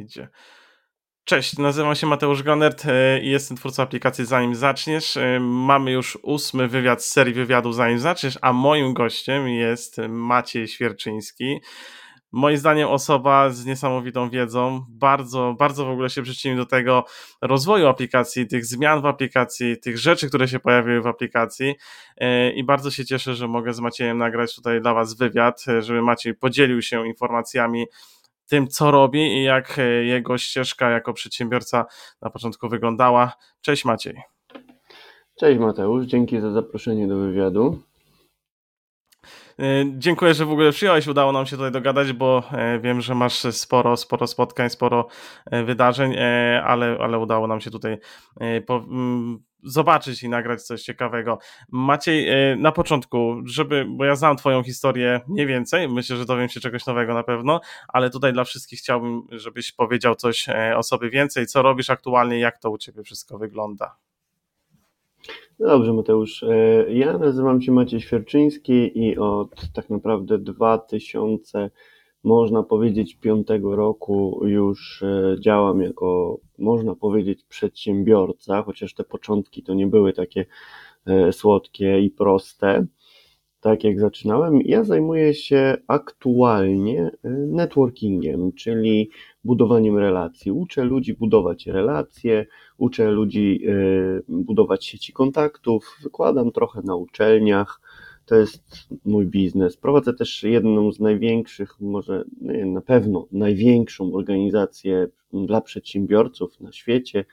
Idzie. Cześć, nazywam się Mateusz Gonert e, i jestem twórcą aplikacji Zanim Zaczniesz. E, mamy już ósmy wywiad z serii wywiadów Zanim Zaczniesz, a moim gościem jest Maciej Świerczyński. Moim zdaniem osoba z niesamowitą wiedzą, bardzo, bardzo w ogóle się przyczynił do tego rozwoju aplikacji, tych zmian w aplikacji, tych rzeczy, które się pojawiły w aplikacji e, i bardzo się cieszę, że mogę z Maciejem nagrać tutaj dla Was wywiad, żeby Maciej podzielił się informacjami tym, co robi i jak e, jego ścieżka jako przedsiębiorca na początku wyglądała. Cześć Maciej. Cześć Mateusz, dzięki za zaproszenie do wywiadu. E, dziękuję, że w ogóle przyjąłeś. Udało nam się tutaj dogadać, bo e, wiem, że masz sporo, sporo spotkań, sporo wydarzeń, ale, ale udało nam się tutaj zobaczyć i nagrać coś ciekawego. Maciej, e, na początku, żeby, bo ja znam Twoją historię mniej więcej, myślę, że dowiem się czegoś nowego na pewno, ale tutaj dla wszystkich chciałbym, żebyś powiedział coś e, o sobie więcej, co robisz aktualnie, jak to u Ciebie wszystko wygląda. Dobrze, Mateusz. E, ja nazywam się Maciej Świerczyński i od tak naprawdę 2000 można powiedzieć, piątego roku już e, działam jako, można powiedzieć, przedsiębiorca, chociaż te początki to nie były takie e, słodkie i proste, tak jak zaczynałem. Ja zajmuję się aktualnie e, networkingiem, czyli budowaniem relacji. Uczę ludzi budować relacje, uczę ludzi budować sieci kontaktów, wykładam trochę na uczelniach, to jest mój biznes. Prowadzę też jedną z największych, może na pewno największą organizację dla przedsiębiorców na świecie,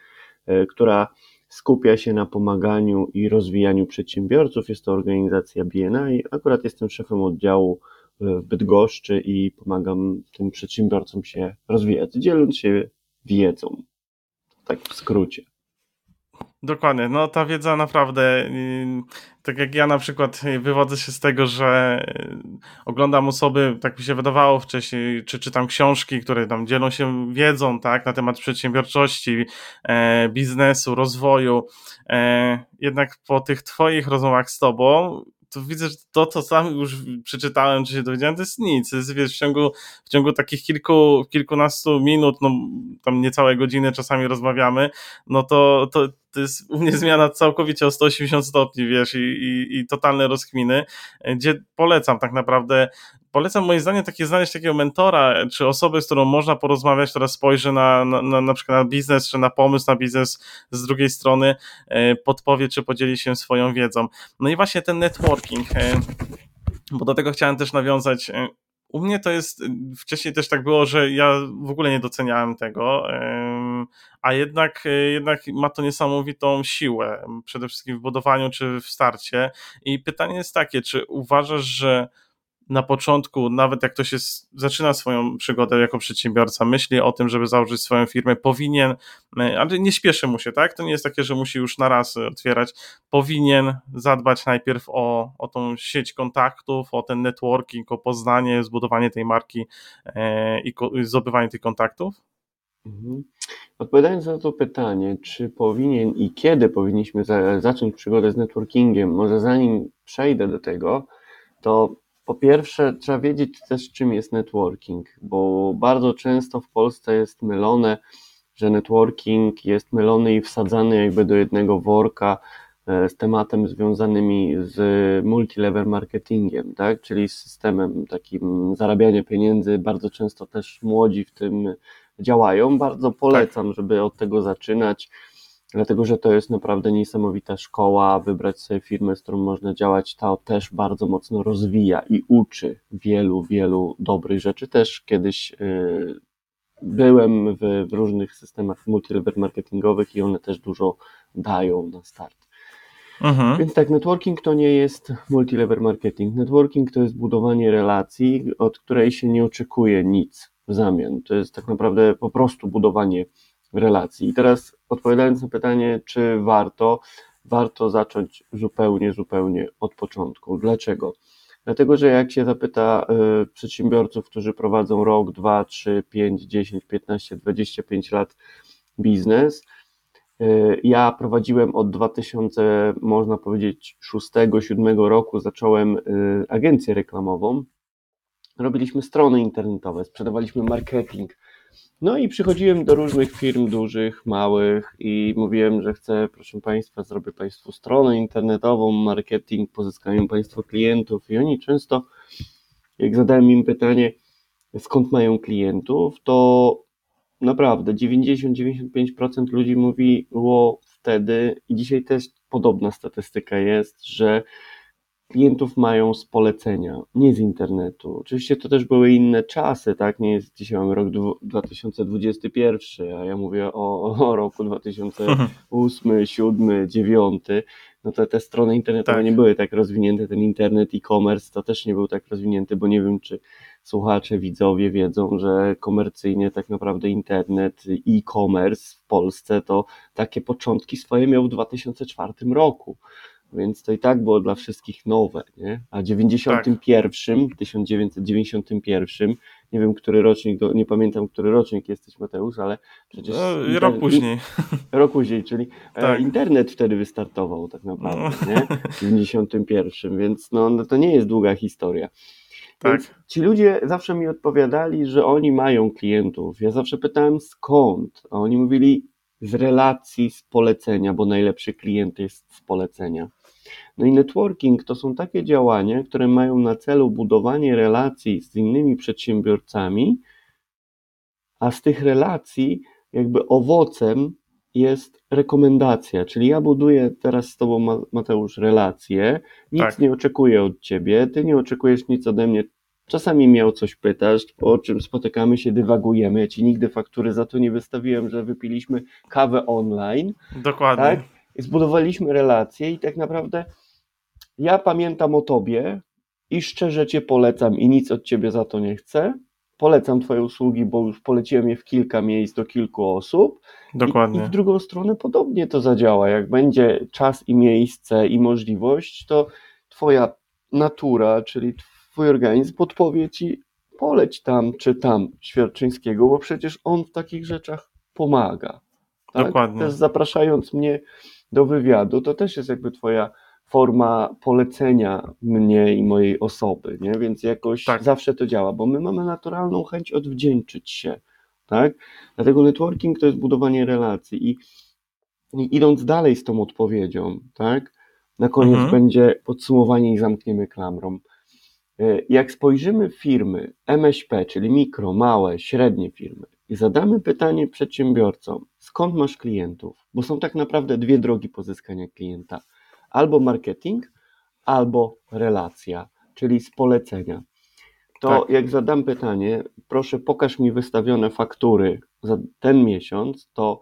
e, która skupia się na pomaganiu i rozwijaniu przedsiębiorców. Jest to organizacja BNI. Akurat jestem szefem oddziału w Bydgoszczy i pomagam tym przedsiębiorcom się rozwijać, dzieląc się wiedzą. Tak w skrócie. Dokładnie, no ta wiedza naprawdę, tak jak ja na przykład wywodzę się z tego, że y, oglądam osoby, tak mi się wydawało wcześniej, czy czytam książki, które tam dzielą się wiedzą, tak, na temat przedsiębiorczości, e, biznesu, rozwoju. E, jednak po tych twoich rozmowach z tobą to widzę, że to, co sam już przeczytałem, czy się dowiedziałem, to jest nic. To jest, wiesz, w ciągu, w ciągu takich kilku, kilkunastu minut, no tam niecałe godziny czasami rozmawiamy, no to, to, to jest u mnie zmiana całkowicie o 180 stopni, wiesz, i, i, i totalne rozkminy, gdzie polecam tak naprawdę polecam moim zdaniem takie znaleźć takiego mentora, czy osobę, z którą można porozmawiać, która spojrzy na, na, na, przykład na biznes, czy na pomysł na biznes z drugiej strony, e, podpowie, czy podzieli się swoją wiedzą. No i właśnie ten networking, e, bo do tego chciałem też nawiązać. E, u mnie to jest, wcześniej też tak było, że ja w ogóle nie doceniałem tego, a jednak, jednak ma to niesamowitą siłę, przede wszystkim w budowaniu czy w starcie. I pytanie jest takie, czy uważasz, że na początku, nawet jak ktoś jest, zaczyna swoją przygodę jako przedsiębiorca, myśli o tym, żeby założyć swoją firmę, powinien, e, ale nie śpieszy mu się, tak? To nie jest takie, że musi już na raz otwierać. Powinien zadbać najpierw o, o tą sieć kontaktów, o ten networking, o poznanie, zbudowanie tej marki e, i zdobywanie tych kontaktów? Mhm. Odpowiadając na to pytanie, czy powinien i kiedy powinniśmy za, zacząć przygodę z networkingiem, może zanim przejdę do tego, to po pierwsze, trzeba wiedzieć też, czym jest networking, bo bardzo często w Polsce jest mylone, że networking jest mylony i wsadzany jakby do jednego worka e, z tematem związanymi z multilevel marketingiem, tak? czyli z systemem takim zarabiania pieniędzy. Bardzo często też młodzi w tym działają. Bardzo polecam, żeby od tego zaczynać dlatego że to jest naprawdę niesamowita szkoła. Wybrać sobie firmę, z którą można działać, to też bardzo mocno rozwija i uczy wielu, wielu dobrych rzeczy. Też kiedyś y, byłem w, w różnych systemach multilevel marketingowych i one też dużo dają na start. Mhm. Więc tak, networking to nie jest multilevel marketing. Networking to jest budowanie relacji, od której się nie oczekuje nic w zamian. To jest tak naprawdę po prostu budowanie relacji. I teraz odpowiadając na pytanie, czy warto, warto zacząć zupełnie, zupełnie od początku. Dlaczego? Dlatego, że jak się zapyta y, przedsiębiorców, którzy prowadzą rok, dwa, trzy, pięć, dziesięć, piętnaście, dwadzieścia pięć lat biznes, y, ja prowadziłem od 2000, można powiedzieć, 6-7 roku, zacząłem y, agencję reklamową. Robiliśmy strony internetowe, sprzedawaliśmy marketing, No i przychodziłem do różnych firm dużych, małych i mówiłem, że chcę, proszę Państwa, zrobię Państwu stronę internetową, marketing, pozyskają Państwo klientów. I oni często, jak zadałem im pytanie, skąd mają klientów, to naprawdę 90-95% ludzi mówiło wtedy i dzisiaj też podobna statystyka jest, że klientów mają z polecenia, nie z internetu. Oczywiście to też były inne czasy, tak? Nie jest dzisiaj mamy rok 2021, a ja mówię o, o roku 2008, 2007, 2009. No to te strony internetowe tak. nie były tak rozwinięte, ten internet e-commerce to też nie był tak rozwinięty, bo nie wiem, czy słuchacze, widzowie wiedzą, że komercyjnie tak naprawdę internet, e-commerce w Polsce to takie początki swoje miał w 2004 roku więc to i tak było dla wszystkich nowe, nie? A 91, tak. 1991, nie wiem, który rocznik, nie pamiętam, który rocznik jesteś, Mateusz, ale przecież... No, internet, rok później. Rok później, czyli e, tak. internet wtedy wystartował tak naprawdę, no. nie? W 91, więc no, no, to nie jest długa historia. Tak. Więc ci ludzie zawsze mi odpowiadali, że oni mają klientów. Ja zawsze pytałem skąd, a oni mówili z relacji, z polecenia, bo najlepszy klient jest z polecenia. No i networking to są takie działania, które mają na celu budowanie relacji z innymi przedsiębiorcami, a z tych relacji jakby owocem jest rekomendacja, czyli ja buduję teraz z Tobą, Mateusz, relacje, nic tak. nie oczekuję od Ciebie, Ty nie oczekujesz nic ode mnie. Czasami mnie o coś pytasz, o czym spotykamy się, dywagujemy. Ja Ci nigdy faktury za to nie wystawiłem, że wypiliśmy kawę online. Dokładnie. Tak? Zbudowaliśmy relacje i tak naprawdę ja pamiętam o tobie i szczerze cię polecam i nic od ciebie za to nie chcę. Polecam twoje usługi, bo już poleciłem je w kilka miejsc do kilku osób. Dokładnie. I, I w drugą stronę podobnie to zadziała. Jak będzie czas i miejsce i możliwość, to twoja natura, czyli twój organizm podpowie ci poleć tam czy tam Świerczyńskiego, bo przecież on w takich rzeczach pomaga. Tak? Dokładnie. Też zapraszając mnie do wywiadu, to też jest jakby twoja forma polecenia mnie i mojej osoby, nie? Więc jakoś tak. zawsze to działa, bo my mamy naturalną chęć odwdzięczyć się, tak? Dlatego networking to jest budowanie relacji i, i idąc dalej z tą odpowiedzią, tak? Na koniec mhm. będzie podsumowanie i zamkniemy klamrą. E, jak spojrzymy w firmy MŚP, czyli mikro, małe, średnie firmy zadamy pytanie przedsiębiorcom, skąd masz klientów? Bo są tak naprawdę dwie drogi pozyskania klienta – albo marketing, albo relacja, czyli z polecenia. To tak. jak zadam pytanie, proszę pokaż mi wystawione faktury za ten miesiąc, to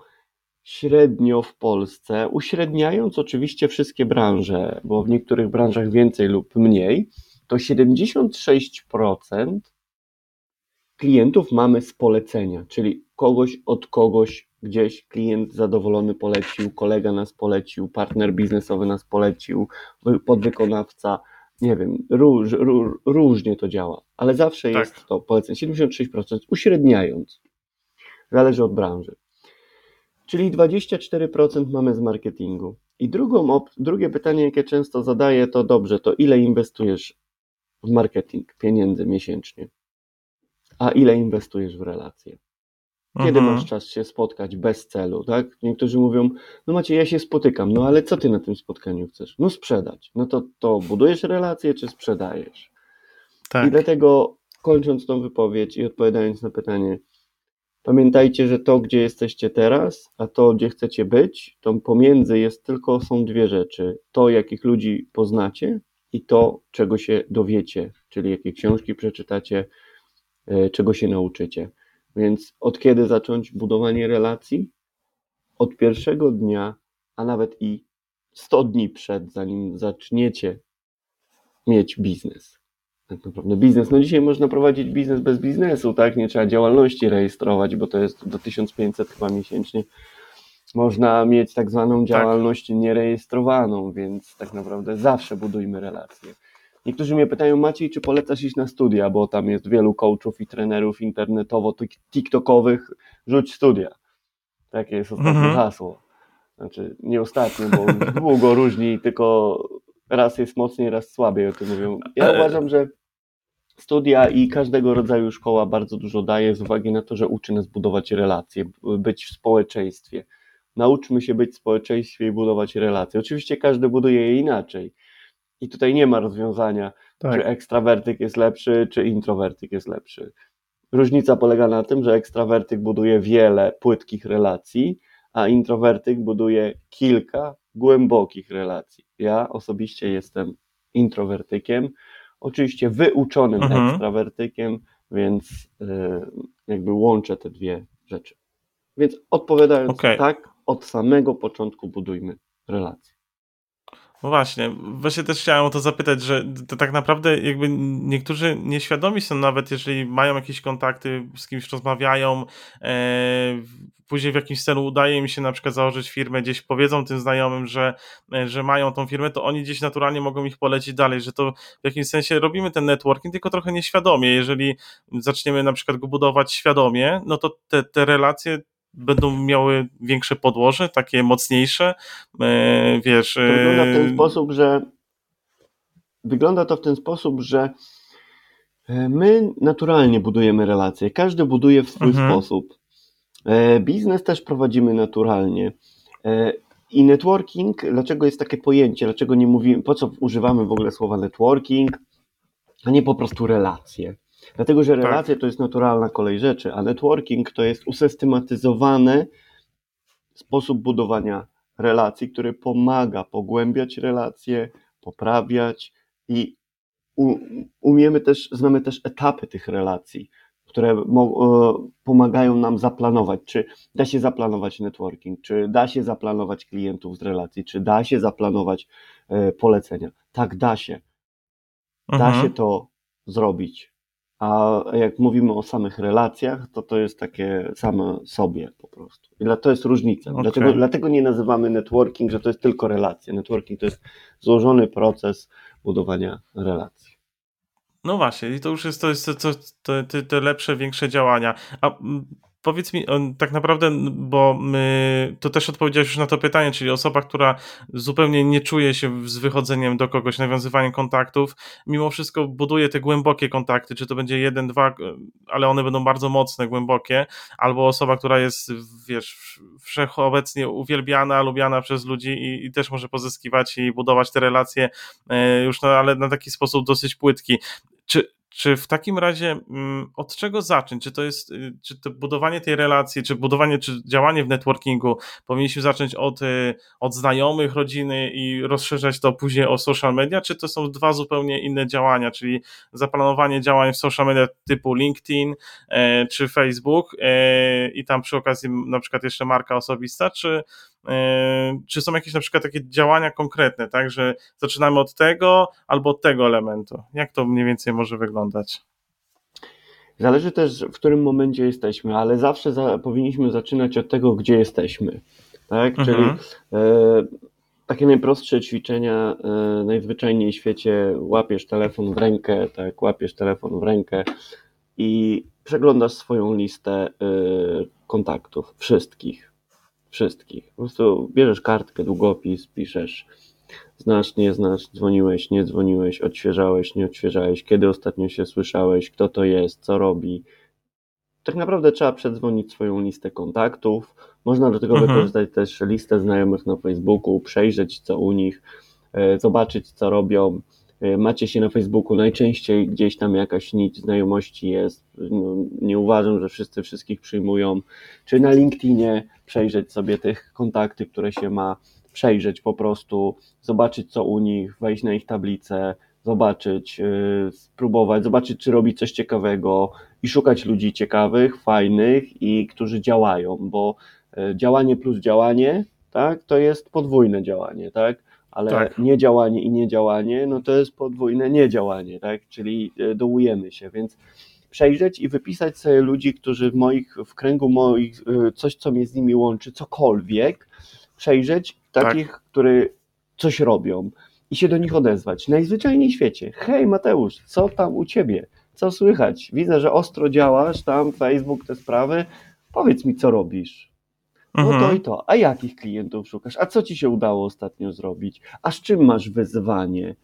średnio w Polsce, uśredniając oczywiście wszystkie branże, bo w niektórych branżach więcej lub mniej, to 76% klientów mamy z polecenia, czyli kogoś od kogoś gdzieś klient zadowolony polecił, kolega nas polecił, partner biznesowy nas polecił, podwykonawca, nie wiem, róż, róż, różnie to działa, ale zawsze tak. jest to polecenie 76%, uśredniając. Zależy od branży. Czyli 24% mamy z marketingu. I drugą, drugie pytanie, jakie często zadaję, to dobrze, to ile inwestujesz w marketing pieniędzy miesięcznie? A ile inwestujesz w relacje? Kiedy mhm. masz czas się spotkać bez celu, tak? Niektórzy mówią, no macie, ja się spotykam, no ale co ty na tym spotkaniu chcesz? No sprzedać. No to, to budujesz relacje, czy sprzedajesz? Tak. I dlatego kończąc tą wypowiedź i odpowiadając na pytanie, pamiętajcie, że to, gdzie jesteście teraz, a to, gdzie chcecie być, to pomiędzy jest tylko, są dwie rzeczy. To, jakich ludzi poznacie i to, czego się dowiecie, czyli jakie książki przeczytacie, czego się nauczycie. Więc od kiedy zacząć budowanie relacji? Od pierwszego dnia, a nawet i 100 dni przed, zanim zaczniecie mieć biznes. Tak naprawdę biznes. No dzisiaj można prowadzić biznes bez biznesu, tak? Nie trzeba działalności rejestrować, bo to jest do 1500 chyba miesięcznie. Można mieć tak zwaną tak. działalność tak. nierejestrowaną, więc tak naprawdę zawsze budujmy relacje. Niektórzy mnie pytają, Maciej, czy polecasz iść na studia, bo tam jest wielu coachów i trenerów internetowo, tiktokowych, rzuć studia. Takie jest ostatnie mhm. hasło. Znaczy, nie ostatnio, bo długo różni, tylko raz jest mocniej, raz słabiej o tym mówią. Ja uważam, że studia i każdego rodzaju szkoła bardzo dużo daje z uwagi na to, że uczy nas budować relacje, być w społeczeństwie. Nauczmy się być w społeczeństwie i budować relacje. Oczywiście każdy buduje je inaczej. I tutaj nie ma rozwiązania, tak. czy ekstrawertyk jest lepszy, czy introwertyk jest lepszy. Różnica polega na tym, że ekstrawertyk buduje wiele płytkich relacji, a introwertyk buduje kilka głębokich relacji. Ja osobiście jestem introwertykiem, oczywiście wyuczonym mhm. ekstrawertykiem, więc y, jakby łączę te dwie rzeczy. Więc odpowiadając okay. tak, od samego początku budujmy relacje. No właśnie, właśnie też chciałem o to zapytać, że to tak naprawdę jakby niektórzy nieświadomi są nawet, jeżeli mają jakieś kontakty, z kimś rozmawiają, e, później w jakimś celu udaje im się na przykład założyć firmę, gdzieś powiedzą tym znajomym, że, e, że mają tą firmę, to oni gdzieś naturalnie mogą ich polecić dalej, że to w jakimś sensie robimy ten networking, tylko trochę nieświadomie. Jeżeli zaczniemy na przykład go budować świadomie, no to te, te relacje będą miały większe podłoże, takie mocniejsze, e, wiesz... To wygląda w ten e, sposób, że wygląda to w ten sposób, że e, my naturalnie budujemy relacje, każdy buduje w swój mhm. sposób. Biznes też prowadzimy naturalnie. I networking, dlaczego jest takie pojęcie, dlaczego nie mówimy, po co używamy w ogóle słowa networking, a nie po prostu relacje? Dlatego, że tak. relacje tak. to jest naturalna kolej rzeczy, a networking to jest usystematyzowany sposób budowania relacji, który pomaga pogłębiać relacje, poprawiać i umiemy też, znamy też etapy tych relacji, które e, pomagają nam zaplanować, czy da się zaplanować networking, czy da się zaplanować klientów z relacji, czy da się zaplanować e, polecenia. Tak, da się. Da mhm. się to zrobić. A jak mówimy o samych relacjach, to to jest takie same sobie po prostu. I to jest różnica. Okay. Dlatego, dlatego nie nazywamy networking, że to jest tylko relacje. Networking to jest złożony proces budowania relacji. No właśnie, i to już jest to, jest to, to, to, te lepsze, większe działania. A Powiedz mi tak naprawdę, bo my, to też odpowiedziałeś już na to pytanie, czyli osoba, która zupełnie nie czuje się z wychodzeniem do kogoś, nawiązywaniem kontaktów, mimo wszystko buduje te głębokie kontakty, czy to będzie jeden, dwa, ale one będą bardzo mocne, głębokie, albo osoba, która jest, wiesz, wszechobecnie uwielbiana, lubiana przez ludzi i, i też może pozyskiwać i budować te relacje e, już, no, ale na taki sposób dosyć płytki. Czy, czy w takim razie mm, od czego zacząć? Czy to jest, y, czy to budowanie tej relacji, czy budowanie, czy działanie w networkingu powinniśmy zacząć od, y, od znajomych, rodziny i rozszerzać to później o social media, czy to są dwa zupełnie inne działania, czyli zaplanowanie działań w social media typu LinkedIn e, czy Facebook e, i tam przy okazji na przykład jeszcze marka osobista, czy Yy, czy są jakieś na przykład takie działania konkretne, tak, że zaczynamy od tego albo od tego elementu? Jak to mniej więcej może wyglądać? Zależy też, w którym momencie jesteśmy, ale zawsze za, powinniśmy zaczynać od tego, gdzie jesteśmy. Tak? Mhm. Czyli e, takie najprostsze ćwiczenia, e, najzwyczajniej w świecie łapiesz telefon w rękę, tak, łapiesz telefon w rękę i przeglądasz swoją listę e, kontaktów, wszystkich wszystkich. Po prostu bierzesz kartkę, długopis, piszesz znasz, nie znasz, dzwoniłeś, nie dzwoniłeś, odświeżałeś, nie odświeżałeś, kiedy ostatnio się słyszałeś, kto to jest, co robi. Tak naprawdę trzeba przedzwonić swoją listę kontaktów. Można do tego mhm. wykorzystać też listę znajomych na Facebooku, przejrzeć co u nich, e, zobaczyć co robią, E, macie się na Facebooku, najczęściej gdzieś tam jakaś nić znajomości jest. No, nie uważam, że wszyscy wszystkich przyjmują. Czy na LinkedInie przejrzeć sobie tych kontakty, które się ma, przejrzeć po prostu, zobaczyć co u nich, wejść na ich tablicę, zobaczyć, yy, spróbować, zobaczyć, czy robi coś ciekawego i szukać ludzi ciekawych, fajnych i którzy działają, bo yy, działanie plus działanie, tak, to jest podwójne działanie, tak ale tak. niedziałanie i niedziałanie, no to jest podwójne niedziałanie, tak? Czyli e, dołujemy się, więc przejrzeć i wypisać sobie ludzi, którzy w moich, w kręgu moich, coś, co mnie z nimi łączy, cokolwiek, przejrzeć takich, tak. które coś robią i się do nich odezwać. Najzwyczajniej w świecie. Hej Mateusz, co tam u ciebie? Co słychać? Widzę, że ostro działasz tam, Facebook, te sprawy. Powiedz mi, co robisz. No to mhm. i to. A jakich klientów szukasz? A co ci się udało ostatnio zrobić? A z czym masz wyzwanie?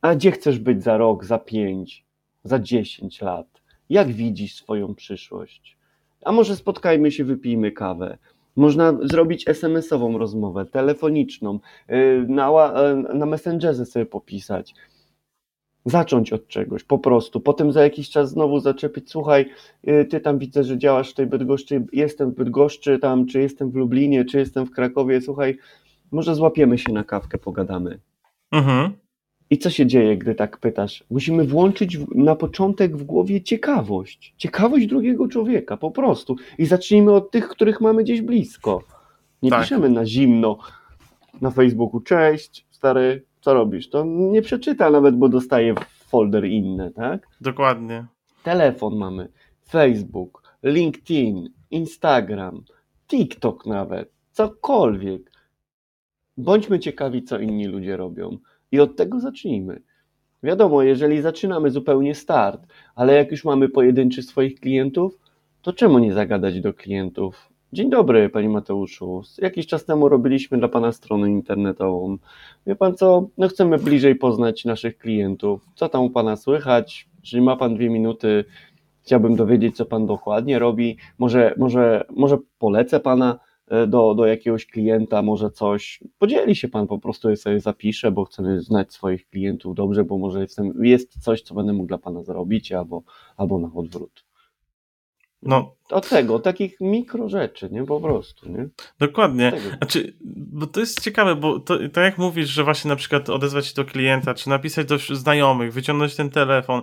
A gdzie chcesz być za rok, za pięć, za 10 lat? Jak widzisz swoją przyszłość? A może spotkajmy się, wypijmy kawę. Można zrobić SMS-ową rozmowę, telefoniczną, y, na, y, na Messengerze sobie popisać. Zacząć od czegoś, po prostu. Potem za jakiś czas znowu zaczepić, słuchaj, y, ty tam widzę, że działasz w tej Bydgoszczy, jestem w Bydgoszczy tam, czy jestem w Lublinie, czy jestem w Krakowie, słuchaj, może złapiemy się na kawkę, pogadamy. Mhm. I co się dzieje, gdy tak pytasz? Musimy włączyć na początek w głowie ciekawość. Ciekawość drugiego człowieka, po prostu. I zacznijmy od tych, których mamy gdzieś blisko. Nie Tak. piszemy na zimno na Facebooku, cześć, stary, co robisz? To nie przeczyta nawet, bo dostaje folder inny, tak? Dokładnie. Telefon mamy, Facebook, LinkedIn, Instagram, TikTok nawet, cokolwiek. Bądźmy ciekawi, co inni ludzie robią. I od tego zacznijmy. Wiadomo, jeżeli zaczynamy zupełnie start, ale jak już mamy pojedynczy swoich klientów, to czemu nie zagadać do klientów? Dzień dobry, panie Mateuszu. Jakiś czas temu robiliśmy dla pana stronę internetową. Wie pan co? No chcemy bliżej poznać naszych klientów. Co tam u pana słychać? Jeżeli ma pan dwie minuty, chciałbym dowiedzieć, co pan dokładnie robi. Może, może, może polecę pana do, do jakiegoś klienta, może coś. Podzieli się pan po prostu, ja sobie zapiszę, bo chcemy znać swoich klientów dobrze, bo może jestem, jest coś, co będę mógł dla pana zrobić, albo, albo na odwrót. No, Od tego, takich mikro rzeczy, nie? Po prostu, nie? dokładnie. Znaczy, bo to jest ciekawe, bo to, tak jak mówisz, że właśnie na przykład odezwać się do klienta, czy napisać do znajomych, wyciągnąć ten telefon,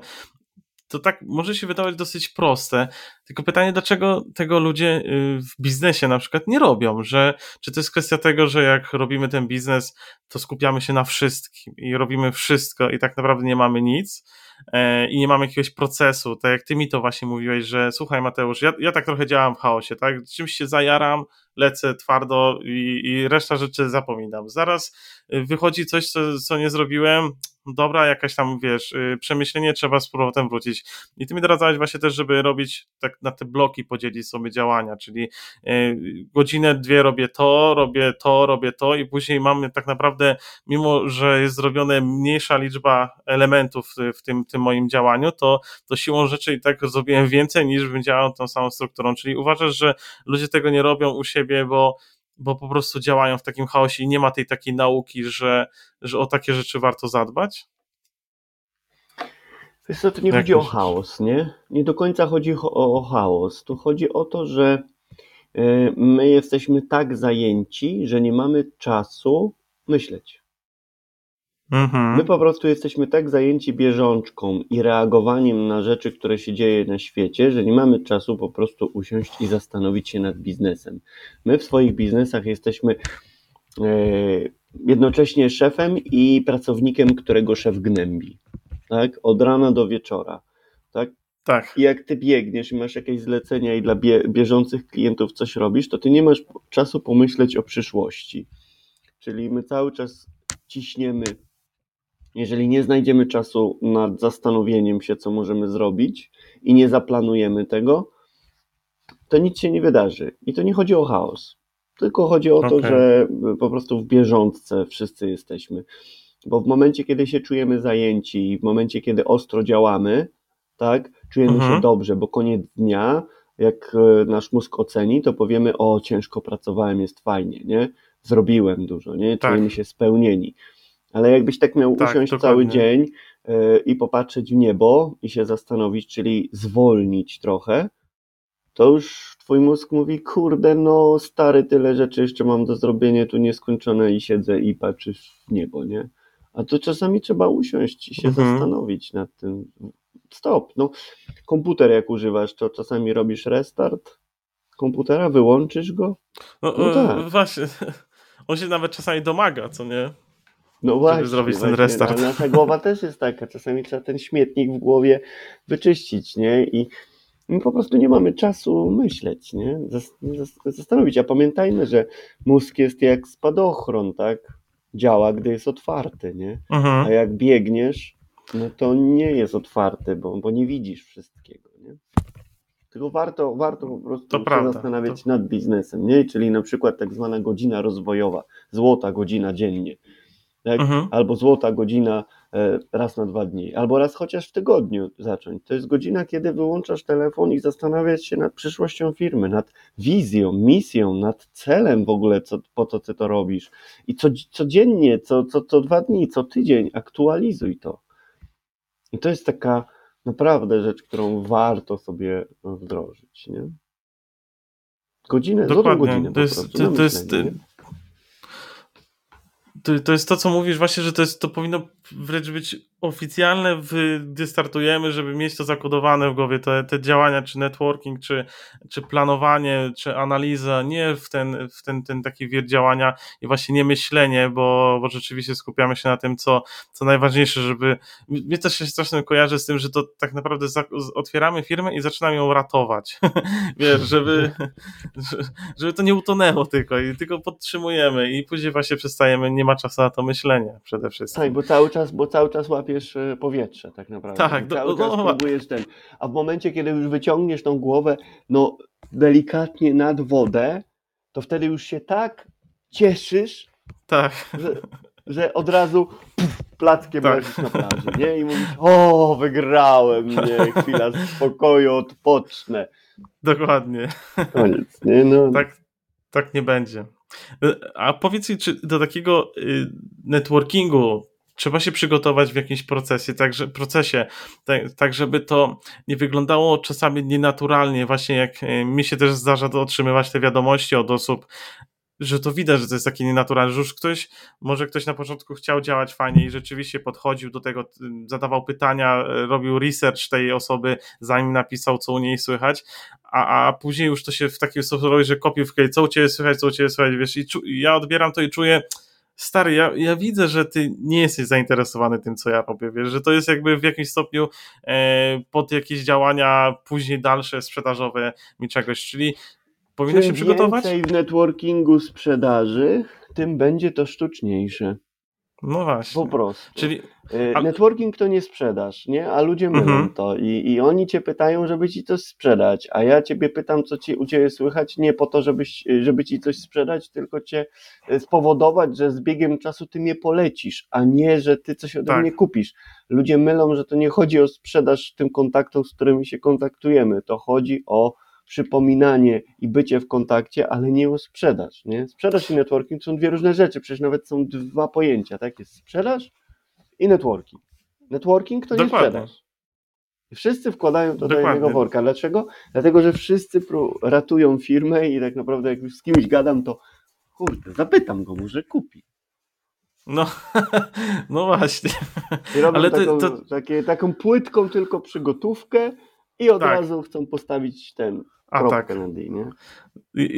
to tak może się wydawać dosyć proste. Tylko pytanie, dlaczego tego ludzie y, w biznesie na przykład nie robią? Że, czy to jest kwestia tego, że jak robimy ten biznes, to skupiamy się na wszystkim i robimy wszystko i tak naprawdę nie mamy nic e, i nie mamy jakiegoś procesu. Tak jak ty mi to właśnie mówiłeś, że słuchaj Mateusz, ja, ja tak trochę działam w chaosie, tak? Czymś się zajaram, lecę twardo i, i reszta rzeczy zapominam. Zaraz y, wychodzi coś, co, co nie zrobiłem, dobra, jakaś tam, wiesz, y, przemyślenie, trzeba z powrotem wrócić. I ty mi doradzałeś właśnie też, żeby robić tak na te bloki, podzielić sobie działania, czyli y, godzinę, dwie robię to, robię to, robię to i później mamy tak naprawdę, mimo że jest zrobione mniejsza liczba elementów w tym, tym moim działaniu, to, to siłą rzeczy i tak zrobiłem więcej niż bym działał tą samą strukturą. Czyli uważasz, że ludzie tego nie robią u siebie, bo bo po prostu działają w takim chaosie i nie ma tej takiej nauki, że, że o takie rzeczy warto zadbać? Wiesz co, to nie Jak chodzi o myślisz? chaos, nie? Nie do końca chodzi o, o chaos. Tu chodzi o to, że y, my jesteśmy tak zajęci, że nie mamy czasu myśleć. Mhm. My po prostu jesteśmy tak zajęci bieżączką i reagowaniem na rzeczy, które się dzieje na świecie, że nie mamy czasu po prostu usiąść i zastanowić się nad biznesem. My w swoich biznesach jesteśmy e, jednocześnie szefem i pracownikiem, którego szef gnębi. Tak? Od rana do wieczora. Tak? Tak. I jak ty biegniesz i masz jakieś zlecenia i dla bie bieżących klientów coś robisz, to ty nie masz czasu pomyśleć o przyszłości. Czyli my cały czas ciśniemy. Jeżeli nie znajdziemy czasu nad zastanowieniem się, co możemy zrobić i nie zaplanujemy tego, to nic się nie wydarzy. I to nie chodzi o chaos. Tylko chodzi o to, Okej. że po prostu w bieżączce wszyscy jesteśmy. Bo w momencie, kiedy się czujemy zajęci i w momencie, kiedy ostro działamy, tak, czujemy Mhm. się dobrze, bo koniec dnia, jak e, nasz mózg oceni, to powiemy, o, ciężko pracowałem, jest fajnie, nie? Zrobiłem dużo, nie? Tak. Czujemy się spełnieni. Ale jakbyś tak miał Tak, usiąść dokładnie. cały dzień e, i popatrzeć w niebo i się zastanowić, czyli zwolnić trochę, to już twój mózg mówi, kurde, no stary, tyle rzeczy jeszcze mam do zrobienia, tu nieskończone i siedzę i patrzę w niebo, nie? A to czasami trzeba usiąść i się Mhm. zastanowić nad tym. Stop, no komputer jak używasz, to czasami robisz restart komputera, wyłączysz go? No, No e, tak. Właśnie. On się nawet czasami domaga, co nie? No właśnie, zrobić ten restart. Ale nasza głowa też jest taka, czasami trzeba ten śmietnik w głowie wyczyścić, nie? I my po prostu nie mamy czasu myśleć, nie? Zas- zas- Zastanowić, a pamiętajmy, że mózg jest jak spadochron, tak? Działa, gdy jest otwarty, nie? A Mhm. jak biegniesz, no to nie jest otwarty, bo, bo nie widzisz wszystkiego, nie? Tylko warto, warto po prostu To się prawda, zastanawiać to- nad biznesem, nie? Czyli na przykład tak zwana godzina rozwojowa, złota godzina dziennie. Tak? Mhm. Albo złota godzina e, raz na dwa dni, albo raz chociaż w tygodniu zacząć. To jest godzina, kiedy wyłączasz telefon i zastanawiasz się nad przyszłością firmy, nad wizją, misją, nad celem w ogóle, co, po co ty to robisz. I co, codziennie, co, co, co dwa dni, co tydzień aktualizuj to. I to jest taka naprawdę rzecz, którą warto sobie wdrożyć. Nie? Godzinę, Dokładnie. godzinę to jest, to, to jest, to, to jest to, co mówisz właśnie, że to, jest, to powinno wręcz być oficjalne, gdy startujemy, żeby mieć to zakodowane w głowie, te, te działania, czy networking, czy, czy planowanie, czy analiza, nie w ten, w ten, ten taki wir działania i właśnie nie myślenie, bo, bo rzeczywiście skupiamy się na tym, co, co najważniejsze, żeby, mnie też się strasznie kojarzy z tym, że to tak naprawdę za, otwieramy firmę i zaczynamy ją ratować, wiesz, żeby, żeby to nie utonęło tylko i tylko podtrzymujemy i później właśnie przestajemy, nie ma czasu na to myślenie przede wszystkim. Tak, bo cały czas, bo cały czas łapiesz e, powietrze tak naprawdę. Tak, cały no, czas no, próbujesz ten. A w momencie, kiedy już wyciągniesz tą głowę, no delikatnie nad wodę, to wtedy już się tak cieszysz, tak. że, że od razu plackiem tak. leżysz na plaży, nie? I mówisz, o, wygrałem, nie? Chwila spokoju, odpocznę. Dokładnie. Koniec, nie? No. Tak, tak nie będzie. A powiedz mi, czy do takiego y, networkingu trzeba się przygotować w jakimś procesie, także, procesie, tak, tak żeby to nie wyglądało czasami nienaturalnie, właśnie jak e, mi się też zdarza to otrzymywać te wiadomości od osób, że to widać, że to jest takie nienaturalne, że już ktoś, może ktoś na początku chciał działać fajnie i rzeczywiście podchodził do tego, zadawał pytania, robił research tej osoby, zanim napisał, co u niej słychać, a, a później już to się w takim sposób robi, że kopiuj w co u ciebie słychać, co u ciebie słychać, wiesz, i czu, ja odbieram to i czuję, stary, ja, ja widzę, że ty nie jesteś zainteresowany tym, co ja robię, wiesz, że to jest jakby w jakimś stopniu e, pod jakieś działania później dalsze, sprzedażowe mi czegoś, czyli powinno się przygotować? Im więcej w networkingu sprzedaży, tym będzie to sztuczniejsze. No właśnie. Po prostu. Czyli y, Networking to nie sprzedaż, nie? A ludzie mylą mhm. to I, i oni cię pytają, żeby ci coś sprzedać, a ja ciebie pytam, co ci, u ciebie słychać, nie po to, żebyś, żeby ci coś sprzedać, tylko cię y, spowodować, że z biegiem czasu ty mnie polecisz, a nie, że ty coś ode tak. mnie kupisz. Ludzie mylą, że to nie chodzi o sprzedaż tym kontaktom, z którymi się kontaktujemy, to chodzi o przypominanie i bycie w kontakcie, ale nie o sprzedaż. Nie? Sprzedaż i networking są dwie różne rzeczy, przecież nawet są dwa pojęcia, tak? Jest sprzedaż i networking. Networking to Dokładnie. nie sprzedaż. Wszyscy wkładają to do jednego worka. Dlaczego? Dlatego, że wszyscy ratują firmę i tak naprawdę jak już z kimś gadam, to kurde, zapytam go, może kupi. No, no właśnie. I robią Ale taką, to... Takie, taką płytką tylko przygotówkę i od tak. razu chcą postawić ten a kropkę tak. D, nie?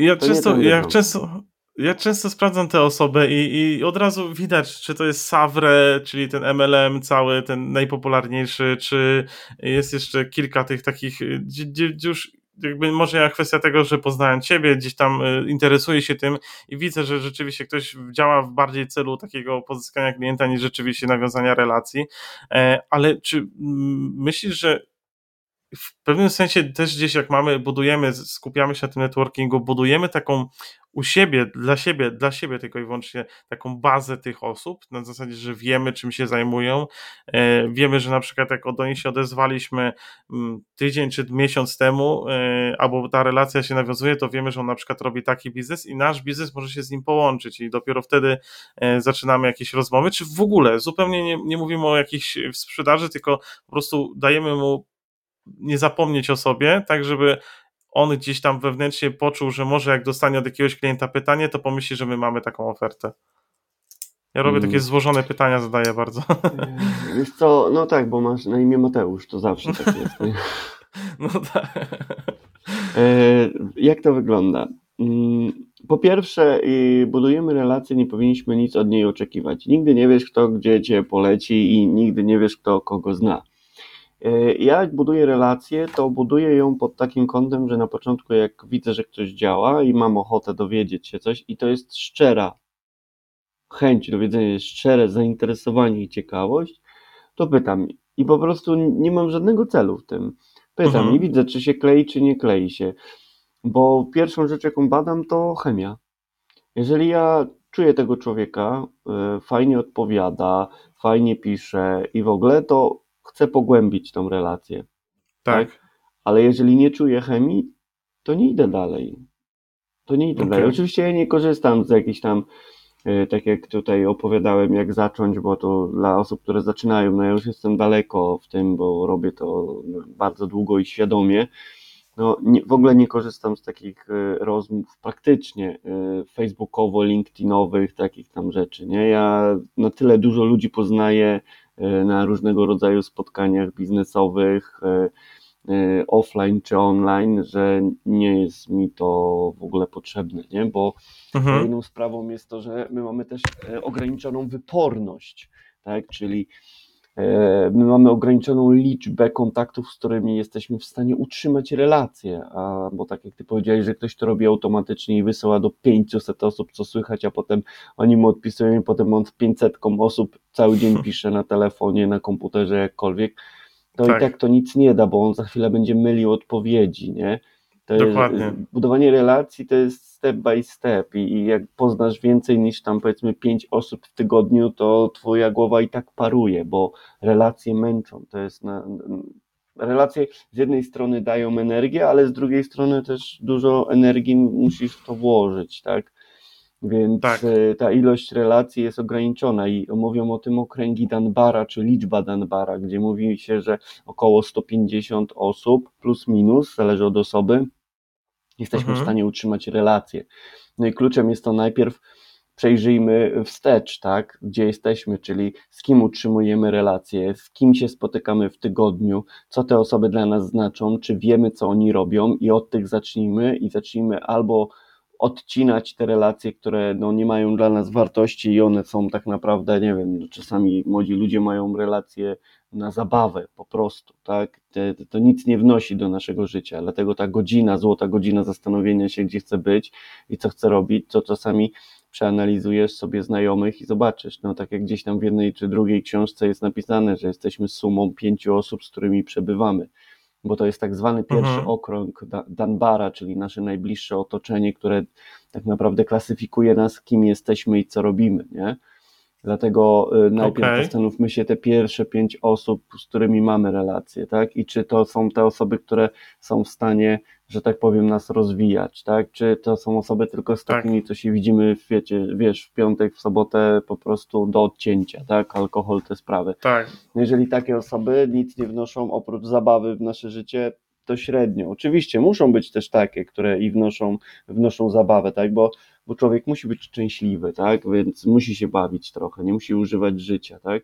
Ja często, ja często, ja często sprawdzam tę osobę i, i od razu widać, czy to jest Savre, czyli ten MLM cały, ten najpopularniejszy, czy jest jeszcze kilka tych takich, gdzie, gdzie już jakby może ja kwestia tego, że poznałem ciebie, gdzieś tam y, interesuję się tym i widzę, że rzeczywiście ktoś działa w bardziej celu takiego pozyskania klienta niż rzeczywiście nawiązania relacji, e, ale czy myślisz, że w pewnym sensie też gdzieś jak mamy, budujemy, skupiamy się na tym networkingu, budujemy taką u siebie, dla siebie, dla siebie tylko i wyłącznie taką bazę tych osób, na zasadzie, że wiemy czym się zajmują, e, wiemy, że na przykład jak do nich się odezwaliśmy mm, tydzień czy miesiąc temu, e, albo ta relacja się nawiązuje, to wiemy, że on na przykład robi taki biznes i nasz biznes może się z nim połączyć i dopiero wtedy e, zaczynamy jakieś rozmowy, czy w ogóle zupełnie nie, nie mówimy o jakiejś sprzedaży, tylko po prostu dajemy mu nie zapomnieć o sobie, tak żeby on gdzieś tam wewnętrznie poczuł, że może jak dostanie od jakiegoś klienta pytanie, to pomyśli, że my mamy taką ofertę. Ja robię takie mm. złożone pytania, zadaję bardzo. Wiesz co, no tak, bo masz na imię Mateusz, to zawsze tak jest. Nie? No tak. E, jak to wygląda? Mm, po pierwsze, budujemy relacje, nie powinniśmy nic od niej oczekiwać. Nigdy nie wiesz, kto gdzie cię poleci i nigdy nie wiesz, kto kogo zna. E, ja jak buduję relację, to buduję ją pod takim kątem, że na początku jak widzę, że ktoś działa i mam ochotę dowiedzieć się coś i to jest szczera chęć dowiedzenia, szczere zainteresowanie i ciekawość, to pytam i po prostu nie mam żadnego celu w tym. Pytam mhm. i widzę, czy się klei, czy nie klei się. Bo pierwszą rzecz, jaką badam, to chemia. Jeżeli ja czuję tego człowieka, y, fajnie odpowiada, fajnie pisze i w ogóle, to chcę pogłębić tą relację. Tak. tak? Ale jeżeli nie czuję chemii, to nie idę dalej. To nie idę Okej. dalej. Oczywiście ja nie korzystam z jakichś tam, y, tak jak tutaj opowiadałem, jak zacząć, bo to dla osób, które zaczynają, no ja już jestem daleko w tym, bo robię to bardzo długo i świadomie. No, nie, w ogóle nie korzystam z takich y, rozmów praktycznie y, facebookowo, linkedinowych, takich tam rzeczy, nie? Ja na tyle dużo ludzi poznaję na różnego rodzaju spotkaniach biznesowych, y, y, offline czy online, że nie jest mi to w ogóle potrzebne, nie? Bo Mhm. Kolejną sprawą jest to, że my mamy też e, ograniczoną wyporność, tak? Czyli e, my mamy ograniczoną liczbę kontaktów, z którymi jesteśmy w stanie utrzymać relacje, a, bo tak jak ty powiedziałeś, że ktoś to robi automatycznie i wysyła do 500 osób, co słychać, a potem oni mu odpisują i potem on z 500 osób cały dzień pisze na telefonie, na komputerze, jakkolwiek, to Tak. i tak to nic nie da, bo on za chwilę będzie mylił odpowiedzi, nie? To Dokładnie. Jest, budowanie relacji to jest step by step i, i jak poznasz więcej niż tam powiedzmy pięć osób w tygodniu, to twoja głowa i tak paruje, bo relacje męczą. To jest na, relacje z jednej strony dają energię, ale z drugiej strony też dużo energii musisz w to włożyć, tak? Więc Tak. e, ta ilość relacji jest ograniczona i mówią o tym okręgi Dunbara, czy liczba Dunbara, gdzie mówi się, że około 150 osób plus minus, zależy od osoby, jesteśmy Mhm. w stanie utrzymać relacje. No i kluczem jest to najpierw przejrzyjmy wstecz, tak, gdzie jesteśmy, czyli z kim utrzymujemy relacje, z kim się spotykamy w tygodniu, co te osoby dla nas znaczą, czy wiemy, co oni robią i od tych zacznijmy i zacznijmy albo odcinać te relacje, które no, nie mają dla nas wartości i one są tak naprawdę, nie wiem, no, czasami młodzi ludzie mają relacje na zabawę po prostu, tak? Te, to nic nie wnosi do naszego życia, dlatego ta godzina, złota godzina zastanowienia się, gdzie chcę być i co chcę robić, to czasami przeanalizujesz sobie znajomych i zobaczysz, no tak jak gdzieś tam w jednej czy drugiej książce jest napisane, że jesteśmy sumą pięciu osób, z którymi przebywamy, bo to jest tak zwany pierwszy Mhm. okrąg Da- Dunbara, czyli nasze najbliższe otoczenie, które tak naprawdę klasyfikuje nas, kim jesteśmy i co robimy, nie? Dlatego y, najpierw Okej. zastanówmy się te pierwsze pięć osób, z którymi mamy relacje, tak? I czy to są te osoby, które są w stanie, że tak powiem, nas rozwijać, tak? Czy to są osoby tylko z Tak. takimi, co się widzimy, w, wiecie, wiesz, w piątek, w sobotę po prostu do odcięcia, tak? Alkohol, te sprawy. Tak. Jeżeli takie osoby nic nie wnoszą oprócz zabawy w nasze życie, to średnio. Oczywiście muszą być też takie, które i wnoszą, wnoszą zabawę, tak? Bo, bo człowiek musi być szczęśliwy, tak? Więc musi się bawić trochę, nie musi używać życia, tak?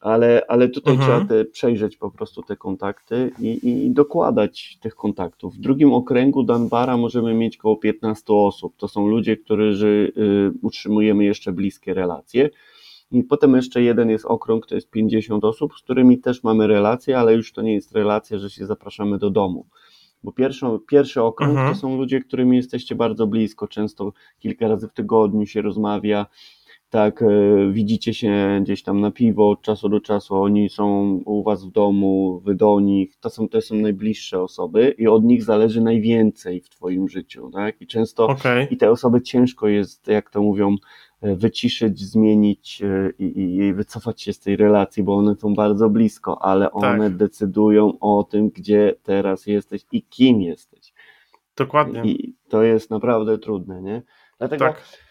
Ale, ale tutaj Mhm. trzeba te, przejrzeć po prostu te kontakty i, i dokładać tych kontaktów. W drugim okręgu Danbara możemy mieć około 15 osób. To są ludzie, którzy y, utrzymujemy jeszcze bliskie relacje. I potem jeszcze jeden jest okrąg, to jest 50 osób, z którymi też mamy relacje, ale już to nie jest relacja, że się zapraszamy do domu. Bo pierwszą, pierwszy okrąg Mhm. to są ludzie, którymi jesteście bardzo blisko, często kilka razy w tygodniu się rozmawia, tak, e, widzicie się gdzieś tam na piwo od czasu do czasu, oni są u was w domu, wy do nich, to są, to są najbliższe osoby i od nich zależy najwięcej w twoim życiu, tak, i często Okej. i te osoby ciężko jest, jak to mówią, e, wyciszyć, zmienić e, i, i, i wycofać się z tej relacji, bo one są bardzo blisko, ale one Tak. decydują o tym, gdzie teraz jesteś i kim jesteś. Dokładnie. I to jest naprawdę trudne, nie? Dlatego Tak.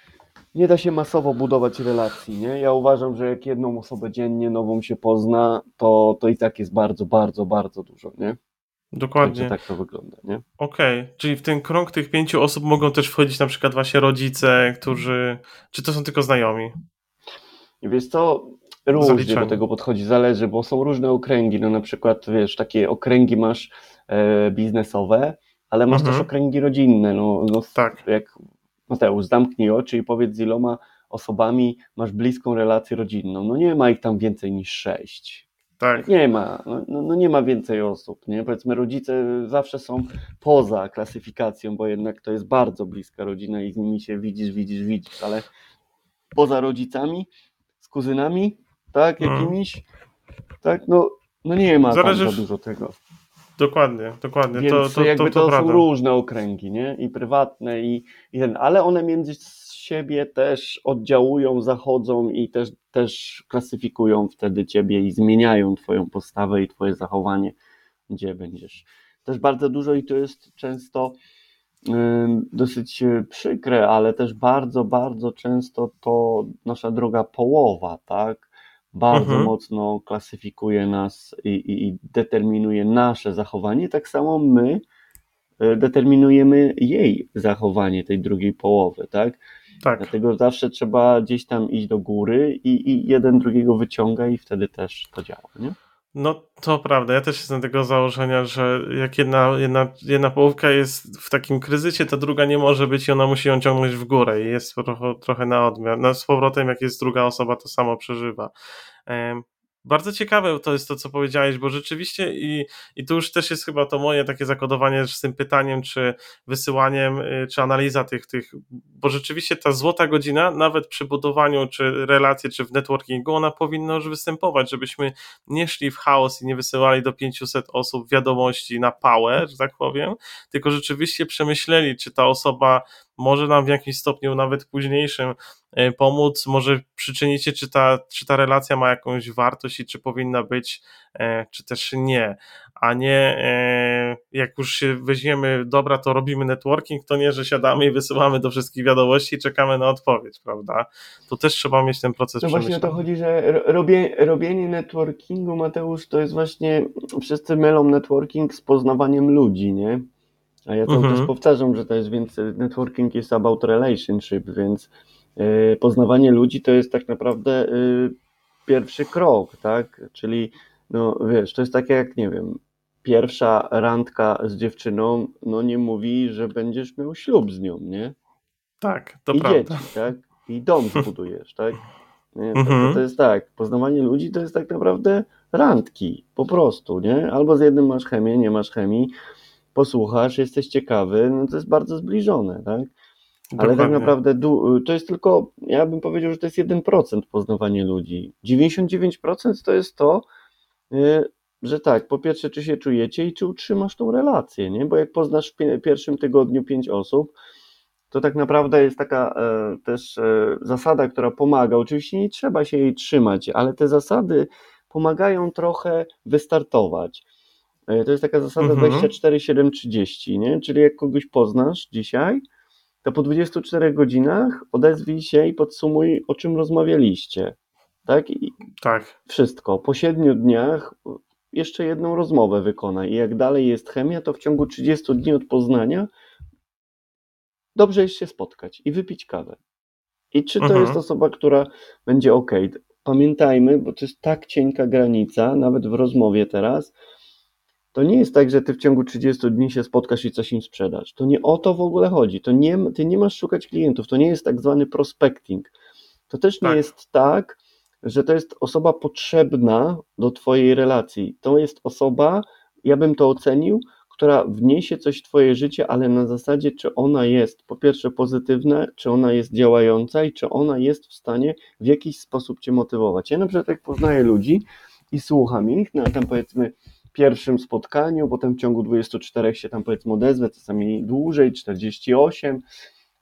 Nie da się masowo budować relacji, nie? Ja uważam, że jak jedną osobę dziennie nową się pozna, to, to i tak jest bardzo, bardzo, bardzo dużo, nie? Także Dokładnie. tak to wygląda, nie? Okej, czyli w ten krąg tych pięciu osób mogą też wchodzić na przykład właśnie rodzice, którzy. Czy to są tylko znajomi? Wiesz co, różnie Zaliczanie. do tego podchodzi, zależy, bo są różne okręgi, no na przykład, wiesz, takie okręgi masz e, biznesowe, ale masz Mhm. też okręgi rodzinne, no, no Tak. jak Mateusz, zamknij oczy i powiedz z iloma osobami masz bliską relację rodzinną, no nie ma ich tam więcej niż sześć. Tak. Nie ma, no, no, no nie ma więcej osób, nie? Powiedzmy rodzice zawsze są poza klasyfikacją, bo jednak to jest bardzo bliska rodzina i z nimi się widzisz, widzisz, widzisz, ale poza rodzicami, z kuzynami, tak, Mhm. jakimiś, tak, no, no nie ma Zależy- za dużo tego. Dokładnie, dokładnie. Więc to, to, jakby to, to, to są prawda. różne okręgi, nie? I prywatne, i, i ten, ale one między siebie też oddziałują, zachodzą i też, też klasyfikują wtedy ciebie i zmieniają twoją postawę i twoje zachowanie, gdzie będziesz. Też bardzo dużo i to jest często dosyć przykre, ale też bardzo, bardzo często to nasza druga połowa, tak? Bardzo mhm. mocno klasyfikuje nas i, i, i determinuje nasze zachowanie. Tak samo my e, determinujemy jej zachowanie, tej drugiej połowy, tak? Tak. Dlatego zawsze trzeba gdzieś tam iść do góry i, i jeden drugiego wyciąga i wtedy też to działa, nie? No, to prawda. Ja też jestem tego założenia, że jak jedna, jedna, jedna połówka jest w takim kryzysie, to druga nie może być i ona musi ją ciągnąć w górę i jest trochę, trochę na odmian. No, z powrotem, jak jest druga osoba, to samo przeżywa. Bardzo ciekawe to jest to, co powiedziałeś, bo rzeczywiście i, i tu już też jest chyba to moje takie zakodowanie z tym pytaniem, czy wysyłaniem, y, czy analiza tych, tych, bo rzeczywiście ta złota godzina, nawet przy budowaniu, czy relacji, czy w networkingu, ona powinna już występować, żebyśmy nie szli w chaos i nie wysyłali do 500 osób wiadomości na pałę, że tak powiem, tylko rzeczywiście przemyśleli, czy ta osoba może nam w jakimś stopniu, nawet późniejszym, e, pomóc, może przyczynić się, czy ta, czy ta relacja ma jakąś wartość i czy powinna być, e, czy też nie, a nie e, jak już się weźmiemy, dobra, to robimy networking, to nie, że siadamy i wysyłamy do wszystkich wiadomości i czekamy na odpowiedź, prawda? To też trzeba mieć ten proces No właśnie o to chodzi, że robie, robienie networkingu, Mateusz, to jest właśnie, wszyscy mylą networking z poznawaniem ludzi, nie? A ja cały mhm. czas powtarzam, że to jest więc networking is about relationship, więc y, poznawanie ludzi to jest tak naprawdę y, pierwszy krok, tak? Czyli no wiesz, to jest takie jak, nie wiem, pierwsza randka z dziewczyną, no nie mówi, że będziesz miał ślub z nią, nie? Tak, to I prawda. dzieci, tak? I dom zbudujesz, tak? Nie? To, mhm. to jest tak, poznawanie ludzi to jest tak naprawdę randki, po prostu, nie? Albo z jednym masz chemię, nie masz chemii, posłuchasz, jesteś ciekawy, no to jest bardzo zbliżone, tak? Ale tak naprawdę to jest tylko, ja bym powiedział, że to jest 1% poznawanie ludzi. 99% to jest to, y, że tak, po pierwsze, czy się czujecie i czy utrzymasz tą relację, nie? Bo jak poznasz w pierwszym tygodniu pięć osób, to tak naprawdę jest taka e, też e, zasada, która pomaga. Oczywiście nie trzeba się jej trzymać, ale te zasady pomagają trochę wystartować. E, to jest taka zasada mhm. 24-7-30, nie? Czyli jak kogoś poznasz dzisiaj, to po 24 godzinach odezwij się i podsumuj, o czym rozmawialiście. Tak? I tak. Wszystko. Po 7 dniach jeszcze jedną rozmowę wykonaj. I jak dalej jest chemia, to w ciągu 30 dni od poznania dobrze jest się spotkać i wypić kawę. I czy to mhm. jest osoba, która będzie ok? Pamiętajmy, bo to jest tak cienka granica, nawet w rozmowie teraz, to nie jest tak, że ty w ciągu 30 dni się spotkasz i coś im sprzedasz. To nie o to w ogóle chodzi. To nie, ty nie masz szukać klientów. To nie jest tak zwany prospecting. To też nie tak. jest tak, że to jest osoba potrzebna do twojej relacji. To jest osoba, ja bym to ocenił, która wniesie coś w twoje życie, ale na zasadzie, czy ona jest po pierwsze pozytywna, czy ona jest działająca i czy ona jest w stanie w jakiś sposób cię motywować. Ja na przykład jak poznaję ludzi i słucham ich, no tam powiedzmy pierwszym spotkaniu, potem w ciągu 24 się tam powiedzmy odezwę, czasami dłużej, 48,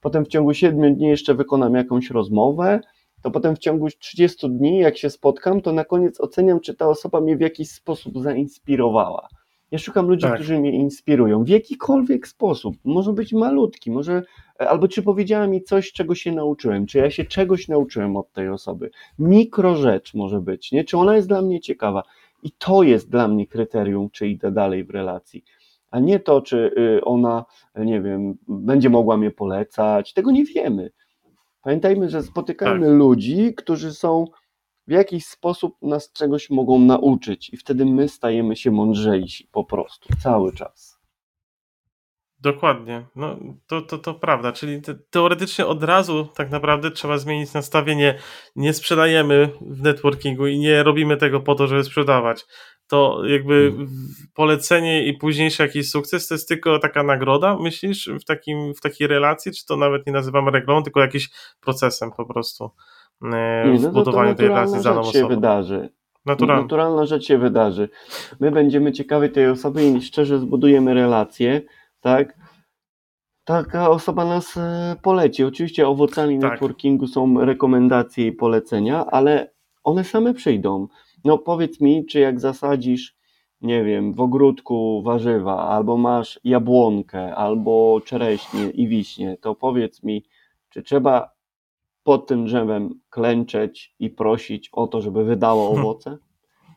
potem w ciągu 7 dni jeszcze wykonam jakąś rozmowę, to potem w ciągu 30 dni, jak się spotkam, to na koniec oceniam, czy ta osoba mnie w jakiś sposób zainspirowała. Ja szukam ludzi, tak. którzy mnie inspirują w jakikolwiek sposób. Może być malutki, może albo czy powiedziała mi coś, czego się nauczyłem, czy ja się czegoś nauczyłem od tej osoby. Mikro rzecz może być, nie? Czy ona jest dla mnie ciekawa. I to jest dla mnie kryterium, czy idę dalej w relacji, a nie to, czy y, ona, nie wiem, będzie mogła mnie polecać. Tego nie wiemy. Pamiętajmy, że spotykamy tak. ludzi, którzy są w jakiś sposób nas czegoś mogą nauczyć, i wtedy my stajemy się mądrzejsi po prostu cały czas. Dokładnie. No, to, to, to prawda. Czyli te, teoretycznie od razu tak naprawdę trzeba zmienić nastawienie. Nie sprzedajemy w networkingu i nie robimy tego po to, żeby sprzedawać. To jakby hmm. polecenie i późniejszy jakiś sukces to jest tylko taka nagroda, myślisz, w, takim, w takiej relacji? Czy to nawet nie nazywamy reklamy, tylko jakimś procesem po prostu e, w no budowaniu tej relacji z daną osobą? się wydarzy. Naturalna. naturalna rzecz się wydarzy. My będziemy ciekawi tej osoby i szczerze zbudujemy relację tak? taka osoba nas e, poleci. Oczywiście owocami Tak. networkingu są rekomendacje i polecenia, ale one same przyjdą. No powiedz mi, czy jak zasadzisz, nie wiem, w ogródku warzywa, albo masz jabłonkę, albo czereśnie i wiśnie, to powiedz mi, czy trzeba pod tym drzewem klęczeć i prosić o to, żeby wydało owoce?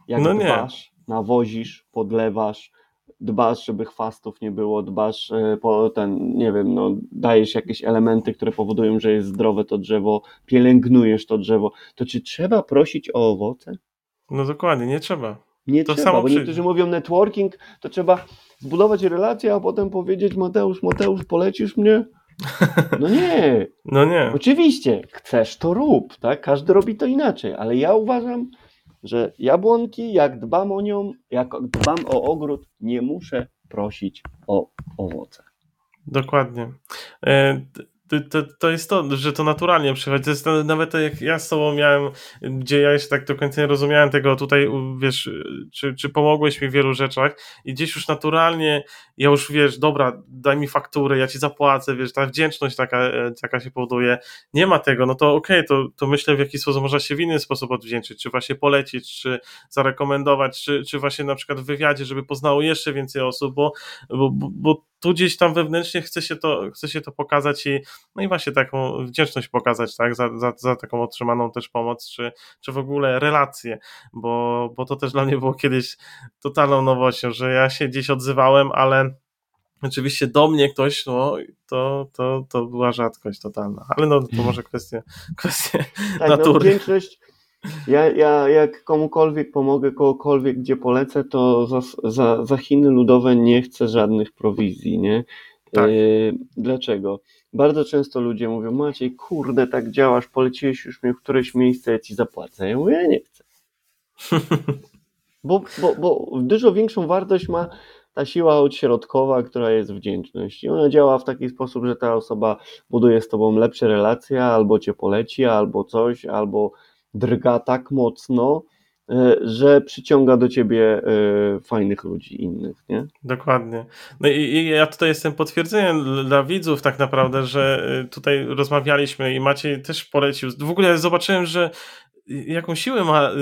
Jak No nie. dbasz, nawozisz, podlewasz, dbasz, żeby chwastów nie było, dbasz e, po ten, nie wiem, no, dajesz jakieś elementy, które powodują, że jest zdrowe to drzewo, pielęgnujesz to drzewo, to czy trzeba prosić o owoce? No dokładnie, nie trzeba. Nie To trzeba, samo bo przyjdzie. niektórzy mówią networking, to trzeba zbudować relację, a potem powiedzieć Mateusz, Mateusz, polecisz mnie? No nie, No nie. Oczywiście, chcesz to rób, tak? Każdy robi to inaczej, ale ja uważam, że jabłonki, jak dbam o nią, jak dbam o ogród, nie muszę prosić o owoce. Dokładnie. To, to, to jest to, że to naturalnie przychodzi. To jest to, jak ja z tobą miałem, gdzie ja jeszcze tak do końca nie rozumiałem tego tutaj, wiesz, czy, czy pomogłeś mi w wielu rzeczach i gdzieś już naturalnie, ja już wiesz, dobra, daj mi fakturę, ja ci zapłacę, wiesz, ta wdzięczność taka, e, taka się powoduje. Nie ma tego, no to okej, to, to myślę w jaki sposób można się w inny sposób odwdzięczyć, czy właśnie polecić, czy zarekomendować, czy, czy właśnie na przykład w wywiadzie, żeby poznało jeszcze więcej osób, bo, bo, bo tu gdzieś tam wewnętrznie chce się to, chce się to pokazać i no i właśnie taką wdzięczność pokazać, tak, za, za, za taką otrzymaną też pomoc, czy, czy w ogóle relacje, bo, bo to też dla mnie było kiedyś totalną nowością, że ja się gdzieś odzywałem, ale oczywiście do mnie ktoś, no to, to, to była rzadkość totalna, ale no to może kwestie, kwestie Tak, no, natury. wdzięczność. Ja, ja jak komukolwiek pomogę, kogokolwiek gdzie polecę, to za, za, za Chiny ludowe nie chcę żadnych prowizji, nie? Tak. Yy, dlaczego? Bardzo często ludzie mówią, Maciej, kurde, tak działasz, poleciłeś już mnie w któreś miejsce, ja ci zapłacę. Ja mówię, ja nie chcę. Bo, bo, bo dużo większą wartość ma ta siła odśrodkowa, która jest wdzięczność. I ona działa w taki sposób, że ta osoba buduje z tobą lepsze relacje, albo cię poleci, albo coś, albo drga tak mocno, e, że przyciąga do ciebie e, fajnych ludzi innych, nie? Dokładnie. No i, ja tutaj jestem potwierdzeniem dla widzów tak naprawdę, że y, tutaj rozmawialiśmy i Maciej też polecił. W ogóle zobaczyłem, że y, jaką siłę ma y,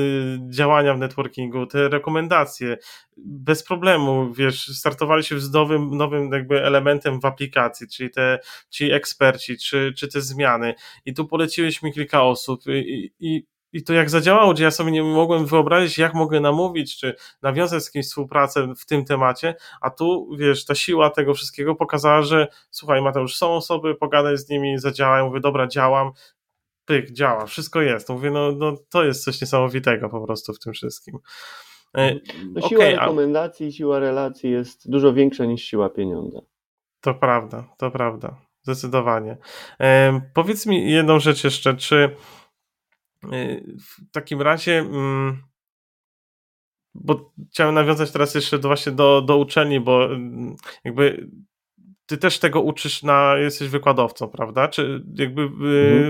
działania w networkingu, te rekomendacje. Bez problemu, wiesz, startowaliśmy z nowym, nowym jakby elementem w aplikacji, czyli te ci eksperci, czy, czy te zmiany. I tu poleciłeś mi kilka osób i, i, i to jak zadziałało, gdzie ja sobie nie mogłem wyobrazić, jak mogę namówić, czy nawiązać z kimś współpracę w tym temacie, a tu, wiesz, ta siła tego wszystkiego pokazała, że słuchaj, Mateusz, są osoby, pogadaj z nimi, zadziałaj, mówię, dobra, działam, pyk, działa, wszystko jest. Mówię, no, no to jest coś niesamowitego po prostu w tym wszystkim. E, No, siła Okej, a- rekomendacji, siła relacji jest dużo większa niż siła pieniądza. To prawda, to prawda, zdecydowanie. E, powiedz mi jedną rzecz jeszcze, czy w takim razie, mm, bo chciałem nawiązać teraz jeszcze do, właśnie do, do uczelni, bo mm, jakby ty też tego uczysz na, jesteś wykładowcą, prawda? Czy jakby, e,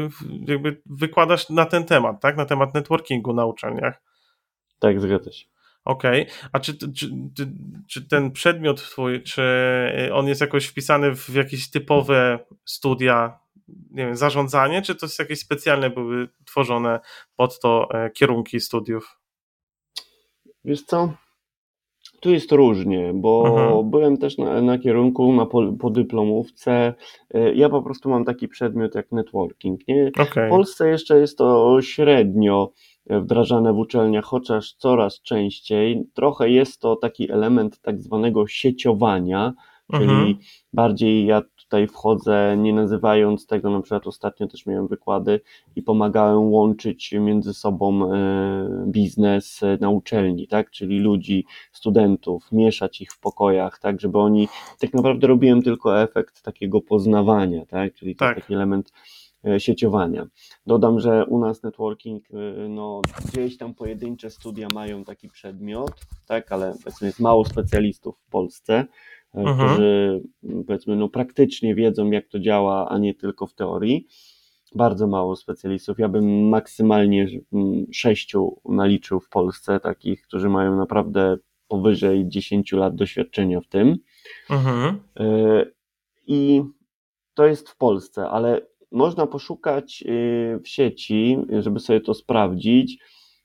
Mhm. jakby wykładasz na ten temat, tak? Na temat networkingu na uczelniach. Tak, zgadza się. Okej, a czy, czy, czy, czy ten przedmiot twój, czy on jest jakoś wpisany w jakieś typowe studia, nie wiem, zarządzanie, czy to jest jakieś specjalne były tworzone pod to e, kierunki studiów? Wiesz co? Tu jest różnie, bo Mhm. byłem też na, na kierunku na po, po dyplomówce. E, Ja po prostu mam taki przedmiot jak networking. Nie? Okej, W Polsce jeszcze jest to średnio e, wdrażane w uczelniach, chociaż coraz częściej. Trochę jest to taki element tak zwanego sieciowania, czyli Mhm. bardziej ja tutaj wchodzę, nie nazywając tego, na przykład ostatnio też miałem wykłady i pomagałem łączyć między sobą e, biznes e, na uczelni, tak, czyli ludzi, studentów, mieszać ich w pokojach, tak, żeby oni, tak naprawdę robiłem tylko efekt takiego poznawania, tak, czyli Tak. taki element e, sieciowania. Dodam, że u nas networking, no gdzieś tam pojedyncze studia mają taki przedmiot, tak, ale powiedzmy jest mało specjalistów w Polsce, Mhm. którzy powiedzmy no praktycznie wiedzą jak to działa, a nie tylko w teorii. Bardzo mało specjalistów. Ja bym maksymalnie sześciu naliczył w Polsce takich, którzy mają naprawdę powyżej 10 lat doświadczenia w tym. Mhm. E, I to jest w Polsce, ale można poszukać w sieci, żeby sobie to sprawdzić,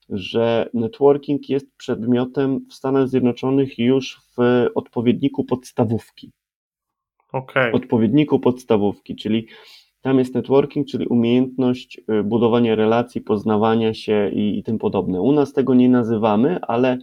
że networking jest przedmiotem w Stanach Zjednoczonych już w odpowiedniku podstawówki. Okay. Odpowiedniku podstawówki, czyli tam jest networking, czyli umiejętność y, budowania relacji, poznawania się i, i tym podobne. U nas tego nie nazywamy, ale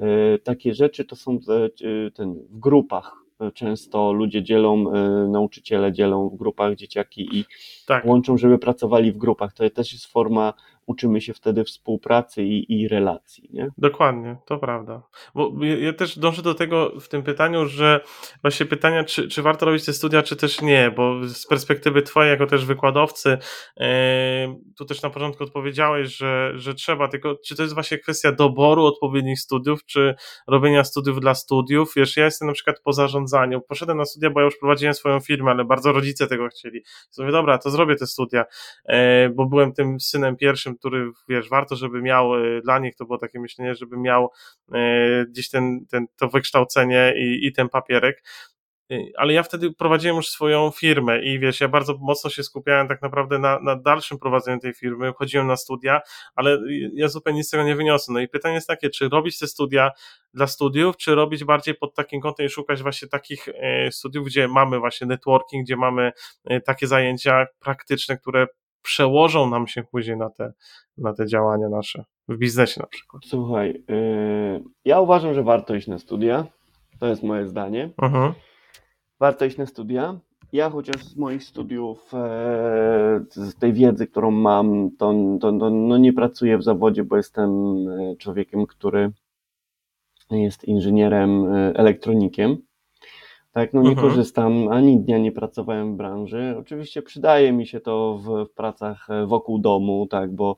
y, takie rzeczy to są y, ten, w grupach. Często ludzie dzielą, nauczyciele dzielą w grupach dzieciaki i tak. łączą, żeby pracowali w grupach. To też jest forma uczymy się wtedy współpracy i, i relacji. Nie? Dokładnie, to prawda. Bo ja też dążę do tego w tym pytaniu, że właśnie pytania, czy, czy warto robić te studia, czy też nie, bo z perspektywy Twojej, jako też wykładowcy, yy, tu też na początku odpowiedziałeś, że, że trzeba, tylko czy to jest właśnie kwestia doboru odpowiednich studiów, czy robienia studiów dla studiów? Wiesz, ja jestem na przykład po zarządzaniu, poszedłem na studia, bo ja już prowadziłem swoją firmę, ale bardzo rodzice tego chcieli. I mówię, dobra, to zrobię te studia, yy, bo byłem tym synem pierwszym który, wiesz, warto, żeby miał, e, dla nich to było takie myślenie, żeby miał e, gdzieś ten, ten, to wykształcenie i, i ten papierek e, ale ja wtedy prowadziłem już swoją firmę i wiesz, ja bardzo mocno się skupiałem tak naprawdę na, na dalszym prowadzeniu tej firmy, chodziłem na studia, ale ja zupełnie nic z tego nie wyniosłem. No i pytanie jest takie, czy robić te studia dla studiów, czy robić bardziej pod takim kątem i szukać właśnie takich studiów, gdzie mamy właśnie networking, gdzie mamy takie zajęcia praktyczne, które przełożą nam się później na te, na te działania nasze w biznesie na przykład. Słuchaj, yy, ja uważam, że warto iść na studia. To jest moje zdanie. Uh-huh. Warto iść na studia. Ja chociaż z moich studiów, e, z tej wiedzy, którą mam, to, to, to no nie pracuję w zawodzie, bo jestem e, człowiekiem, który jest inżynierem, e, elektronikiem. Tak, no nie mhm. korzystam, ani dnia nie pracowałem w branży. Oczywiście przydaje mi się to w, w pracach e, wokół domu, tak, bo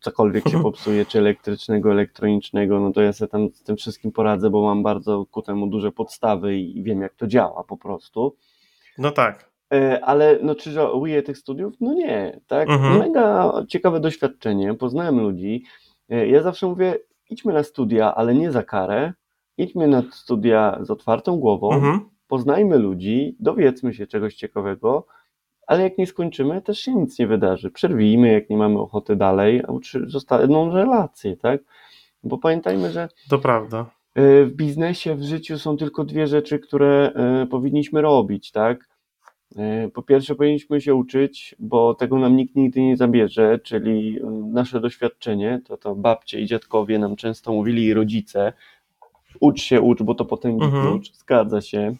cokolwiek się popsuje, czy elektrycznego, elektronicznego, no to ja sobie tam z tym wszystkim poradzę, bo mam bardzo ku temu duże podstawy i wiem, jak to działa po prostu. No tak. E, ale no, czy żałuję tych studiów? No nie, tak. Mhm. Mega ciekawe doświadczenie, poznałem ludzi. E, ja zawsze mówię, idźmy na studia, ale nie za karę. Idźmy na studia z otwartą głową. Mhm poznajmy ludzi, dowiedzmy się czegoś ciekawego, ale jak nie skończymy, też się nic nie wydarzy. Przerwijmy, jak nie mamy ochoty dalej, zostaną relacje, tak? Bo pamiętajmy, że. To prawda. E, w biznesie, w życiu są tylko dwie rzeczy, które e, powinniśmy robić, tak? E, po pierwsze, powinniśmy się uczyć, bo tego nam nikt nigdy nie zabierze, czyli nasze doświadczenie. To, to babcie i dziadkowie nam często mówili, i rodzice. Ucz się, ucz, bo to potęgi mhm. klucz. Zgadza się.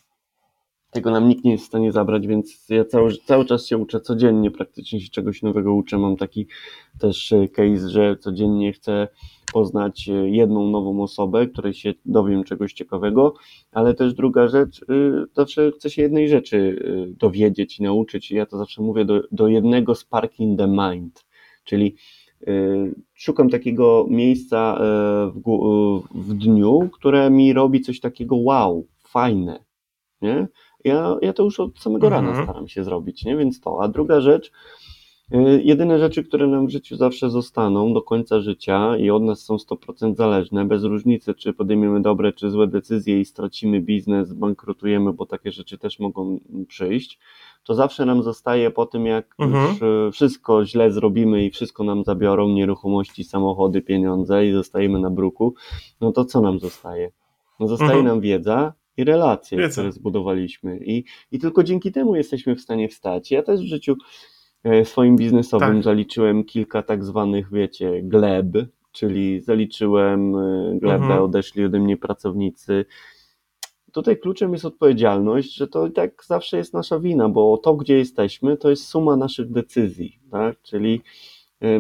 Tego nam nikt nie jest w stanie zabrać, więc ja cały, cały czas się uczę, codziennie praktycznie się czegoś nowego uczę. Mam taki też e, case, że codziennie chcę poznać e, jedną nową osobę, której się dowiem czegoś ciekawego, ale też druga rzecz, e, zawsze chcę się jednej rzeczy dowiedzieć i nauczyć. Ja to zawsze mówię do, do jednego spark in the mind, czyli szukam takiego miejsca w, w dniu, które mi robi coś takiego wow, fajne, nie? Ja, ja to już od samego rana mhm. staram się zrobić, nie? Więc to. A druga rzecz, y, jedyne rzeczy, które nam w życiu zawsze zostaną do końca życia i od nas są 100% zależne, bez różnicy, czy podejmiemy dobre, czy złe decyzje i stracimy biznes, bankrutujemy, bo takie rzeczy też mogą przyjść, to zawsze nam zostaje po tym, jak mhm. już y, wszystko źle zrobimy i wszystko nam zabiorą, nieruchomości, samochody, pieniądze i zostajemy na bruku, no to co nam zostaje? No zostaje mhm. nam wiedza, i relacje, Wiedzę. które zbudowaliśmy. I, I tylko dzięki temu jesteśmy w stanie wstać. Ja też w życiu e, swoim biznesowym tak. zaliczyłem kilka tak zwanych, wiecie, gleb, czyli zaliczyłem e, glebę, mhm. odeszli ode mnie pracownicy. Tutaj kluczem jest odpowiedzialność, że to i tak zawsze jest nasza wina, bo to, gdzie jesteśmy, to jest suma naszych decyzji, tak? Czyli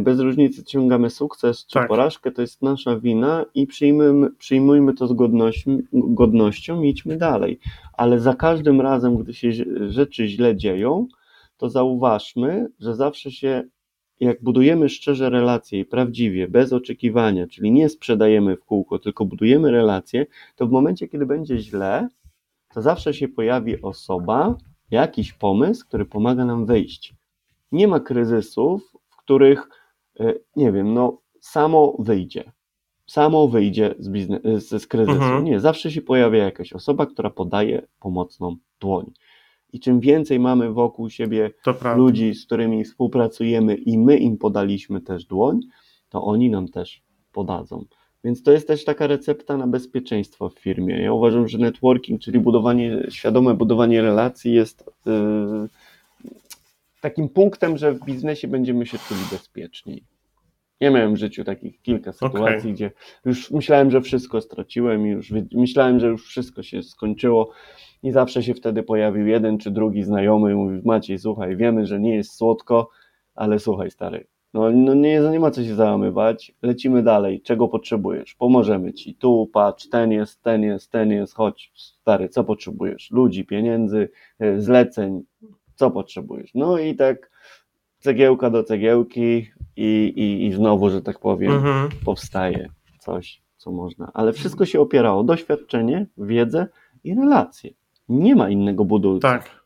bez różnicy ciągamy sukces czy tak. porażkę, to jest nasza wina i przyjmujmy, przyjmujmy to z godnością, godnością i idźmy dalej. Ale za każdym razem, gdy się rzeczy źle dzieją, to zauważmy, że zawsze się, jak budujemy szczerze relacje i prawdziwie, bez oczekiwania, czyli nie sprzedajemy w kółko, tylko budujemy relacje, to w momencie, kiedy będzie źle, to zawsze się pojawi osoba, jakiś pomysł, który pomaga nam wyjść. Nie ma kryzysów, których, e, nie wiem, no samo wyjdzie. Samo wyjdzie z, biznes, z, z kryzysu. Mhm. Nie, zawsze się pojawia jakaś osoba, która podaje pomocną dłoń. I czym więcej mamy wokół siebie ludzi, z którymi współpracujemy i my im podaliśmy też dłoń, to oni nam też podadzą. Więc to jest też taka recepta na bezpieczeństwo w firmie. Ja uważam, że networking, czyli budowanie, świadome budowanie relacji jest yy, takim punktem, że w biznesie będziemy się czuli bezpieczniej. Ja miałem w życiu takich kilka sytuacji, okay. gdzie już myślałem, że wszystko straciłem i już myślałem, że już wszystko się skończyło i zawsze się wtedy pojawił jeden czy drugi znajomy i mówił, Maciej, słuchaj, wiemy, że nie jest słodko, ale słuchaj stary, no, no nie, nie ma co się załamywać, lecimy dalej, czego potrzebujesz, pomożemy ci, tu patrz, ten jest, ten jest, ten jest, chodź stary, co potrzebujesz, ludzi, pieniędzy, e, zleceń, co potrzebujesz, no i tak cegiełka do cegiełki i, i, i znowu, że tak powiem, mhm. powstaje coś, co można, ale wszystko się opierało doświadczenie, wiedzę i relacje, nie ma innego budulca. Tak.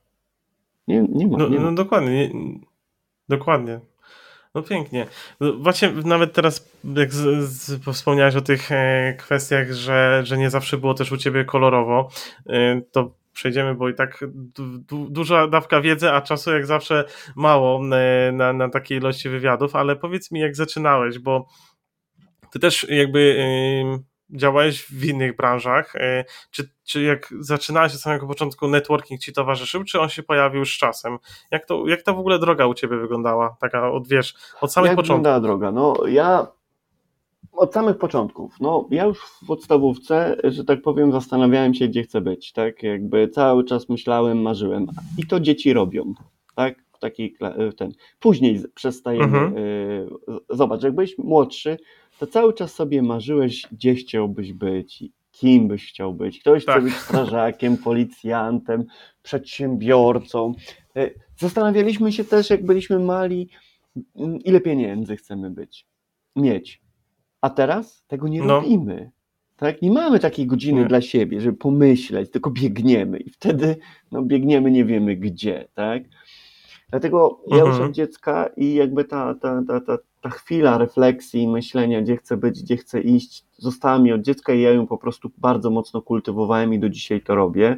Nie, nie ma. No, nie ma. no dokładnie, nie, dokładnie. No pięknie. Właśnie nawet teraz, jak z, z, wspomniałeś o tych e, kwestiach, że, że nie zawsze było też u ciebie kolorowo, e, to przejdziemy, bo i tak du, duża dawka wiedzy, a czasu jak zawsze mało e, na, na takiej ilości wywiadów, ale powiedz mi, jak zaczynałeś, bo ty też jakby działałeś w innych branżach. E, czy, czy jak zaczynałeś od samego początku, networking ci towarzyszył, czy on się pojawił z czasem? Jak to, jak ta w ogóle droga u ciebie wyglądała? Taka od wiesz, od samych jak początków. Jak wyglądała droga? No ja od samych początków. No ja już w podstawówce, że tak powiem, zastanawiałem się, gdzie chcę być. Tak, jakby cały czas myślałem, marzyłem. I to dzieci robią. Tak, w takiej ten. Później przestajemy. Mhm. Y, zobacz, jak byłeś młodszy, to cały czas sobie marzyłeś, gdzie chciałbyś być, kim byś chciał być. Ktoś tak. chce być strażakiem, policjantem, przedsiębiorcą. E, zastanawialiśmy się też, jak byliśmy mali, ile pieniędzy chcemy być, mieć. A teraz tego nie no. robimy. Tak? Nie mamy takiej godziny nie. dla siebie, żeby pomyśleć, tylko biegniemy i wtedy no, biegniemy, nie wiemy gdzie. Tak? Dlatego ja już mhm. od dziecka i jakby ta, ta, ta, ta, ta chwila refleksji, myślenia, gdzie chcę być, gdzie chcę iść, została mi od dziecka i ja ją po prostu bardzo mocno kultywowałem i do dzisiaj to robię.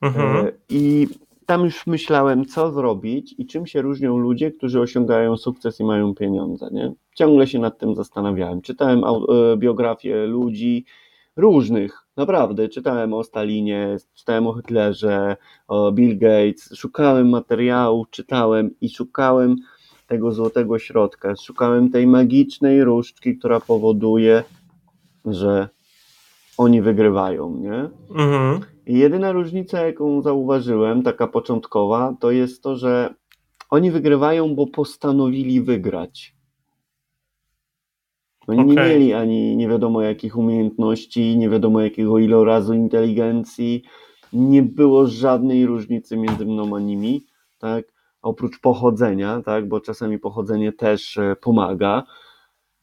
Mhm. E, I tam już myślałem, co zrobić i czym się różnią ludzie, którzy osiągają sukces i mają pieniądze. Nie? Ciągle się nad tym zastanawiałem. Czytałem e, biografię ludzi różnych, naprawdę. Czytałem o Stalinie, czytałem o Hitlerze, o Bill Gates, szukałem materiałów, czytałem i szukałem tego złotego środka. Szukałem tej magicznej różdżki, która powoduje, że oni wygrywają, nie? Mhm. Jedyna różnica, jaką zauważyłem, taka początkowa, to jest to, że oni wygrywają, bo postanowili wygrać. Oni okay. nie mieli ani nie wiadomo jakich umiejętności, nie wiadomo jakiego ilorazu inteligencji. Nie było żadnej różnicy między mną a nimi, tak? oprócz pochodzenia, tak, bo czasami pochodzenie też e, pomaga,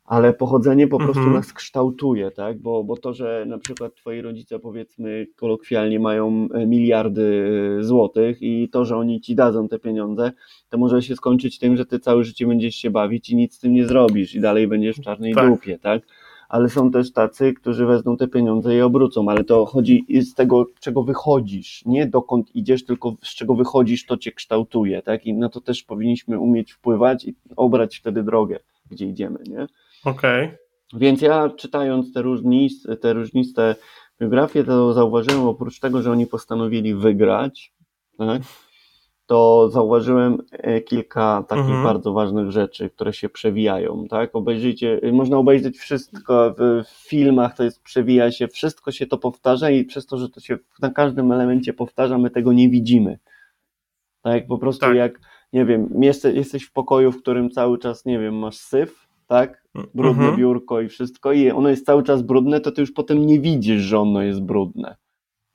ale pochodzenie po prostu mhm. nas kształtuje, tak, bo, bo to, że na przykład twoi rodzice powiedzmy kolokwialnie mają e, miliardy e, złotych i to, że oni ci dadzą te pieniądze, to może się skończyć tym, że ty całe życie będziesz się bawić i nic z tym nie zrobisz i dalej będziesz w czarnej tak. dupie, tak, ale są też tacy, którzy wezmą te pieniądze i obrócą, ale to chodzi z tego, czego wychodzisz, nie dokąd idziesz, tylko z czego wychodzisz, to cię kształtuje, tak? I na to też powinniśmy umieć wpływać i obrać wtedy drogę, gdzie idziemy, nie? Okej. Okay. Więc ja czytając te, różnic, te różniste biografie, to zauważyłem oprócz tego, że oni postanowili wygrać, tak? to zauważyłem e, kilka takich mhm. bardzo ważnych rzeczy, które się przewijają, tak? Obejrzyjcie, można obejrzeć wszystko w, filmach, to jest przewija się, wszystko się to powtarza i przez to, że to się na każdym elemencie powtarza, my tego nie widzimy. Tak, po prostu tak. jak, nie wiem, jesteś w pokoju, w którym cały czas, nie wiem, masz syf, tak? Brudne mhm. biurko i wszystko i ono jest cały czas brudne, to ty już potem nie widzisz, że ono jest brudne.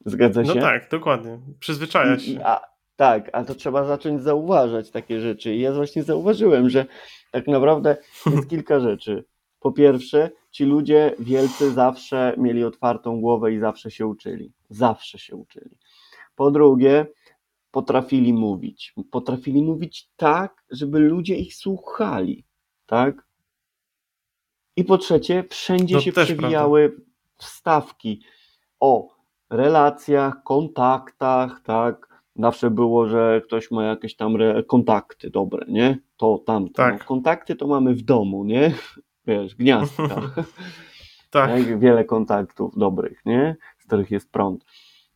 Zgadza no się? No tak, dokładnie. Przyzwyczajasz się. A, tak, a to trzeba zacząć zauważać takie rzeczy. I ja właśnie zauważyłem, że tak naprawdę jest kilka rzeczy. Po pierwsze, ci ludzie wielcy zawsze mieli otwartą głowę i zawsze się uczyli. Zawsze się uczyli. Po drugie, potrafili mówić. Potrafili mówić tak, żeby ludzie ich słuchali. Tak? I po trzecie, wszędzie no, się przewijały prawda. wstawki o relacjach, kontaktach, tak, Zawsze było, że ktoś ma jakieś tam kontakty dobre, nie? To tamto. Tak. No, kontakty to mamy w domu, nie? Wiesz, gniazdka. tak. tak. Wiele kontaktów dobrych, nie? Z których jest prąd.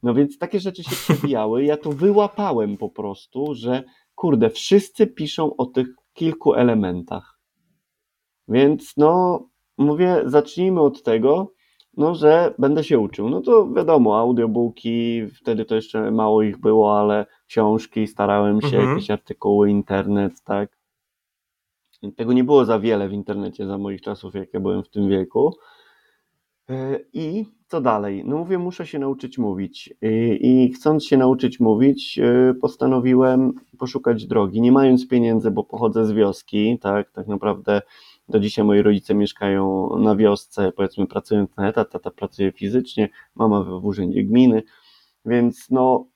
No więc takie rzeczy się przebijały. Ja to wyłapałem po prostu, że kurde, wszyscy piszą o tych kilku elementach. Więc no, mówię, zacznijmy od tego, no, że będę się uczył. No to wiadomo, audiobooki, wtedy to jeszcze mało ich było, ale książki, starałem się, mhm. jakieś artykuły, internet, tak. Tego nie było za wiele w internecie za moich czasów, jak ja byłem w tym wieku. E, I co dalej? No mówię, muszę się nauczyć mówić. I, I, chcąc się nauczyć mówić, e, postanowiłem poszukać drogi. Nie mając pieniędzy, bo pochodzę z wioski, tak, tak naprawdę do dzisiaj moi rodzice mieszkają na wiosce, powiedzmy pracując na etat, tata pracuje fizycznie, mama w urzędzie gminy, więc no,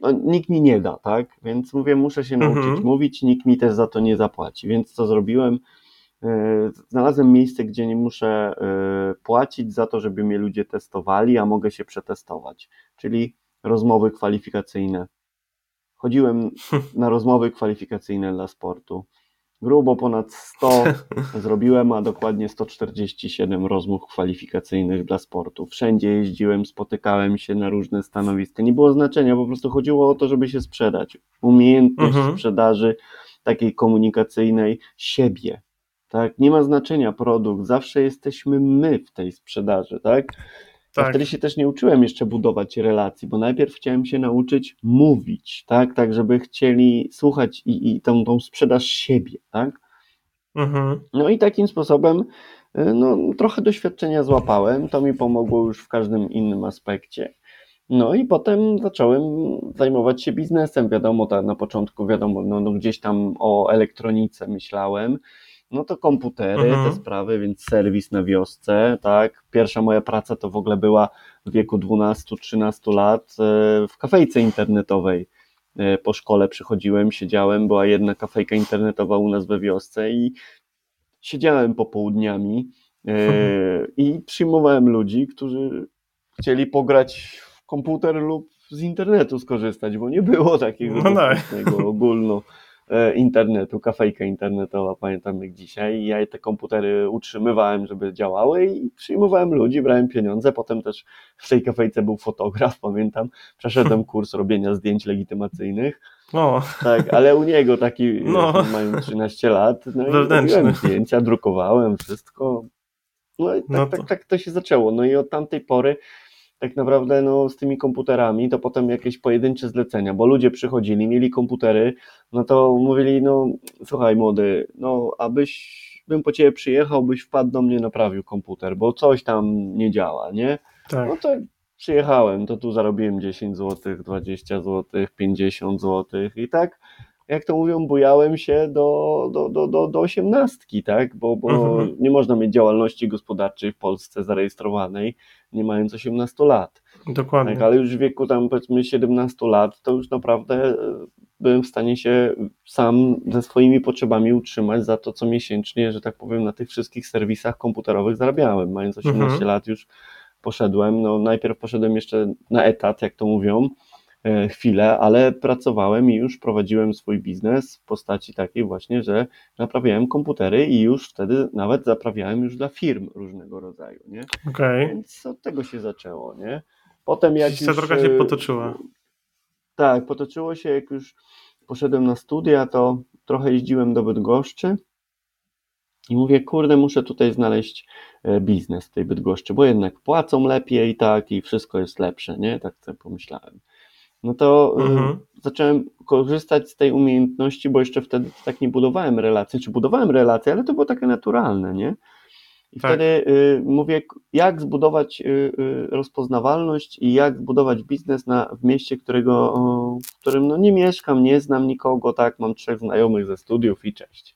no nikt mi nie da, tak? Więc mówię, muszę się nauczyć mhm. mówić, nikt mi też za to nie zapłaci. Więc co zrobiłem? E, znalazłem miejsce, gdzie nie muszę e, płacić za to, żeby mnie ludzie testowali, a mogę się przetestować, czyli rozmowy kwalifikacyjne. Chodziłem na rozmowy kwalifikacyjne dla sportu. Grubo ponad 100 zrobiłem, a dokładnie 147 rozmów kwalifikacyjnych dla sportu. Wszędzie jeździłem, spotykałem się na różne stanowiska. Nie było znaczenia, po prostu chodziło o to, żeby się sprzedać. Umiejętność mhm. sprzedaży takiej komunikacyjnej siebie, tak? Nie ma znaczenia produkt, zawsze jesteśmy my w tej sprzedaży, tak? Tak. wtedy się też nie uczyłem jeszcze budować relacji, bo najpierw chciałem się nauczyć mówić, tak, tak żeby chcieli słuchać i, i tą, tą sprzedaż siebie, tak. Mhm. No i takim sposobem y, no, trochę doświadczenia złapałem, to mi pomogło już w każdym innym aspekcie. No i potem zacząłem zajmować się biznesem. Wiadomo, tak na początku, wiadomo, no, no gdzieś tam o elektronice myślałem, no to komputery, mhm. te sprawy, więc serwis na wiosce, tak. Pierwsza moja praca to w ogóle była w wieku 12-13 lat e, w kafejce internetowej. E, po szkole przychodziłem, siedziałem, była jedna kafejka internetowa u nas we wiosce i siedziałem popołudniami mhm. i przyjmowałem ludzi, którzy chcieli pograć w komputer lub z internetu skorzystać, bo nie było takiego no tak. ogólno internetu, kafejka internetowa, pamiętam jak dzisiaj. I ja te komputery utrzymywałem, żeby działały i przyjmowałem ludzi, brałem pieniądze. Potem też w tej kafejce był fotograf, pamiętam. Przeszedłem kurs robienia zdjęć legitymacyjnych. No. Tak, ale u niego taki, no. mają 13 lat, no i robiłem zdjęcia, drukowałem wszystko. No i tak, no to... tak, tak to się zaczęło. No i od tamtej pory tak naprawdę no, z tymi komputerami to potem jakieś pojedyncze zlecenia, bo ludzie przychodzili, mieli komputery, no to mówili, no słuchaj młody, no abyś, bym po ciebie przyjechał, byś wpadł do mnie, naprawił komputer, bo coś tam nie działa, nie? Tak. No to przyjechałem, to tu zarobiłem 10 zł, 20 zł, 50 zł i tak jak to mówią, bujałem się do, do, do, do, do osiemnastki, tak? Bo, bo mhm. nie można mieć działalności gospodarczej w Polsce zarejestrowanej, nie mając 18 lat. Dokładnie. Tak, ale już w wieku tam powiedzmy 17 lat, to już naprawdę e, byłem w stanie się sam ze swoimi potrzebami utrzymać za to, co miesięcznie, że tak powiem, na tych wszystkich serwisach komputerowych zarabiałem. Mając 18 mhm. lat już poszedłem, no najpierw poszedłem jeszcze na etat, jak to mówią, chwilę, ale pracowałem i już prowadziłem swój biznes w postaci takiej właśnie, że naprawiałem komputery i już wtedy nawet zaprawiałem już dla firm różnego rodzaju, nie? Okay. Więc od tego się zaczęło, nie? Potem jak ta droga się e, potoczyła. Tak, potoczyło się, jak już poszedłem na studia, to trochę jeździłem do Bydgoszczy i mówię, kurde, muszę tutaj znaleźć e, biznes w tej Bydgoszczy, bo jednak płacą lepiej, tak, i wszystko jest lepsze, nie? Tak sobie pomyślałem no to y, mhm. zacząłem korzystać z tej umiejętności, bo jeszcze wtedy tak nie budowałem relacji, czy budowałem relacje, ale to było takie naturalne, nie? I tak. wtedy y, mówię, jak zbudować y, y, rozpoznawalność i jak zbudować biznes na, w mieście, którego, w którym no, nie mieszkam, nie znam nikogo, tak, mam trzech znajomych ze studiów i cześć.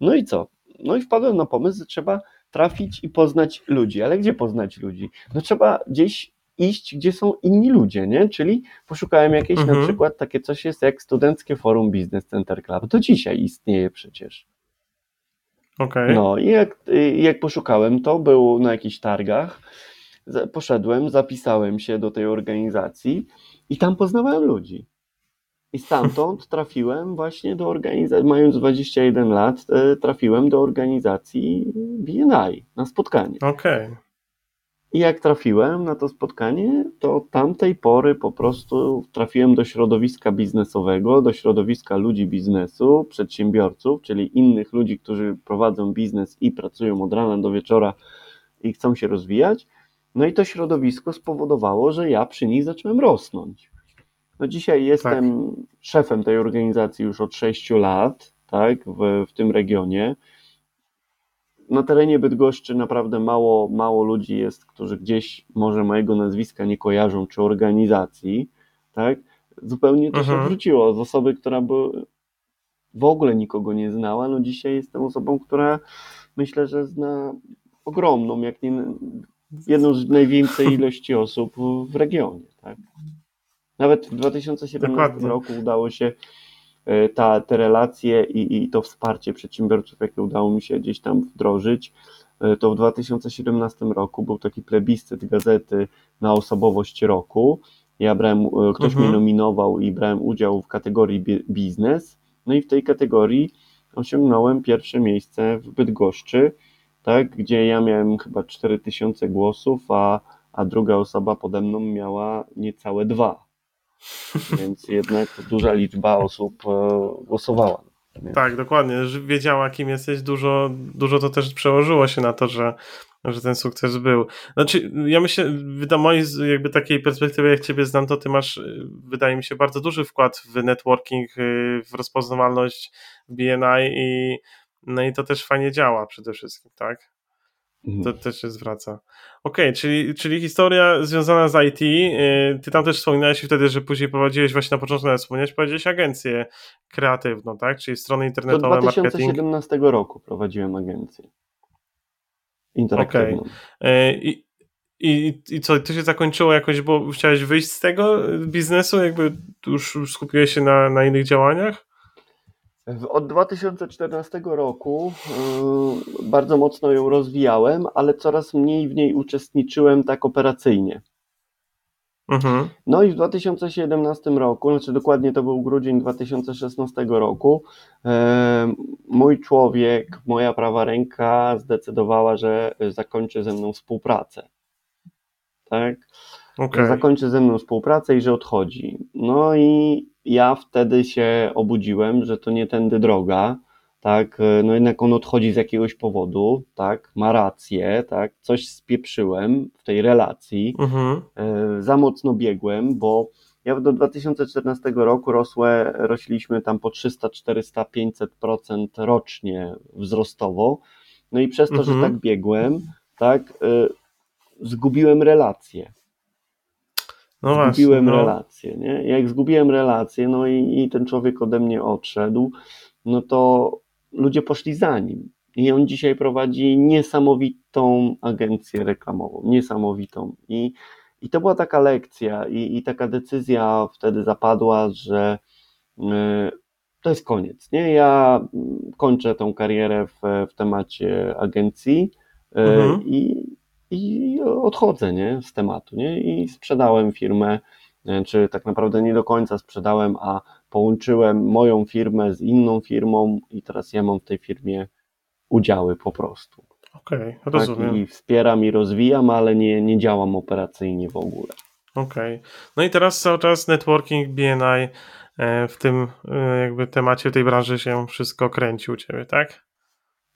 No i co? No i wpadłem na pomysł, że trzeba trafić i poznać ludzi. Ale gdzie poznać ludzi? No trzeba gdzieś iść, gdzie są inni ludzie, nie? Czyli poszukałem jakieś mhm. na przykład takie coś jest jak Studenckie Forum Business Center Club. To dzisiaj istnieje przecież. Okay. No i jak, jak poszukałem, to był na jakichś targach. Poszedłem, zapisałem się do tej organizacji i tam poznawałem ludzi. I stamtąd trafiłem właśnie do organizacji, mając 21 lat, e, trafiłem do organizacji BNI na spotkanie. Okej. Okay. I jak trafiłem na to spotkanie, to od tamtej pory po prostu trafiłem do środowiska biznesowego, do środowiska ludzi biznesu, przedsiębiorców, czyli innych ludzi, którzy prowadzą biznes i pracują od rana do wieczora i chcą się rozwijać. No i to środowisko spowodowało, że ja przy nich zacząłem rosnąć. No dzisiaj jestem tak. szefem tej organizacji już od 6 lat, tak, w, w tym regionie na terenie Bydgoszczy naprawdę mało, mało ludzi jest, którzy gdzieś może mojego nazwiska nie kojarzą, czy organizacji, tak? Zupełnie to mhm. się odwróciło. Z osoby, która by w ogóle nikogo nie znała, no dzisiaj jestem osobą, która myślę, że zna ogromną, jak nie jedną z największej ilości osób w regionie, tak? Nawet w 2017 Dokładnie. roku udało się ta, te relacje i, i to wsparcie przedsiębiorców, jakie udało mi się gdzieś tam wdrożyć, e, to w 2017 roku był taki plebiscyt gazety na osobowość roku. Ja brałem, e, ktoś mhm. mnie nominował i brałem udział w kategorii biznes. No i w tej kategorii osiągnąłem pierwsze miejsce w Bydgoszczy, tak, gdzie ja miałem chyba 4000 głosów, a, a druga osoba pode mną miała niecałe dwa. Więc jednak duża liczba osób e, głosowała. Tak, dokładnie. Wiedziała, kim jesteś, dużo, dużo to też przełożyło się na to, że, że ten sukces był. Znaczy, ja myślę, do mojej jakby takiej perspektywy, jak ciebie znam, to ty masz, y, wydaje mi się, bardzo duży wkład w networking, y, w rozpoznawalność BNI i no i to też fajnie działa przede wszystkim, tak? Mhm. To też się zwraca. Okej, okay, czyli, czyli historia związana z IT. Y, ty tam też wspominałeś wtedy, że później prowadziłeś właśnie na początku, nawet wspomniałeś, powiedziałeś agencję kreatywną, tak? Czyli strony internetowe, Do 2017 marketing. roku prowadziłem agencję interaktywną. Okay. I, i, I co, to się zakończyło jakoś, bo chciałeś wyjść z tego biznesu? Jakby już skupiłeś się na, na innych działaniach? Od 2014 roku yy, bardzo mocno ją rozwijałem, ale coraz mniej w niej uczestniczyłem tak operacyjnie. Mhm. No i w 2017 roku, znaczy dokładnie to był grudzień 2016 roku, yy, mój człowiek, moja prawa ręka zdecydowała, że zakończy ze mną współpracę. Tak? Okay. Zakończy ze mną współpracę i że odchodzi. No i ja wtedy się obudziłem, że to nie tędy droga, tak, no jednak on odchodzi z jakiegoś powodu, tak, ma rację, tak, coś spieprzyłem w tej relacji, mhm. E, za mocno biegłem, bo ja do 2014 roku rosłe, rośliśmy tam po 300, 400, 500% rocznie wzrostowo, no i przez to, mhm. że tak biegłem, tak, e, zgubiłem relacje, no zgubiłem właśnie, no. relację, nie? Jak zgubiłem relację, no i, i ten człowiek ode mnie odszedł, no to ludzie poszli za nim. I on dzisiaj prowadzi niesamowitą agencję reklamową, niesamowitą. I, i to była taka lekcja i, i taka decyzja wtedy zapadła, że y, to jest koniec. Nie? Ja kończę tą karierę w, w temacie agencji y, mhm. i i odchodzę nie, z tematu. Nie? I sprzedałem firmę, e, czy tak naprawdę nie do końca sprzedałem, a połączyłem moją firmę z inną firmą i teraz ja mam w tej firmie udziały po prostu. Okej, okay, rozumiem. Tak, I wspieram i rozwijam, ale nie, nie działam operacyjnie w ogóle. Okej. Okay. No i teraz cały czas networking BNI e, w tym e, jakby temacie tej branży się wszystko kręci u Ciebie, tak?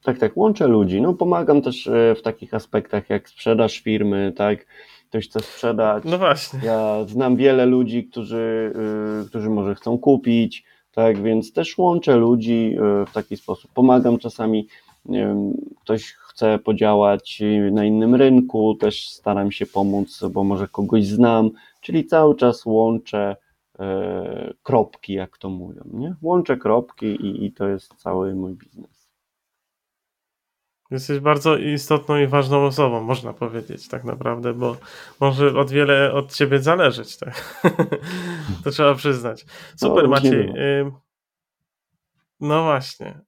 Tak, tak, łączę ludzi. No, pomagam też e, w takich aspektach jak sprzedaż firmy, tak? Ktoś chce sprzedać. No właśnie. Ja znam wiele ludzi, którzy, e, którzy może chcą kupić, tak? Więc też łączę ludzi e, w taki sposób. Pomagam czasami, wiem, ktoś chce podziałać na innym rynku, też staram się pomóc, bo może kogoś znam, czyli cały czas łączę kropki, jak to mówią, nie? Łączę kropki i, i to jest cały mój biznes. Jesteś bardzo istotną i ważną osobą, można powiedzieć, tak naprawdę, bo może od wiele od ciebie zależeć. Tak? to trzeba przyznać. Super, no, Maciej. No właśnie.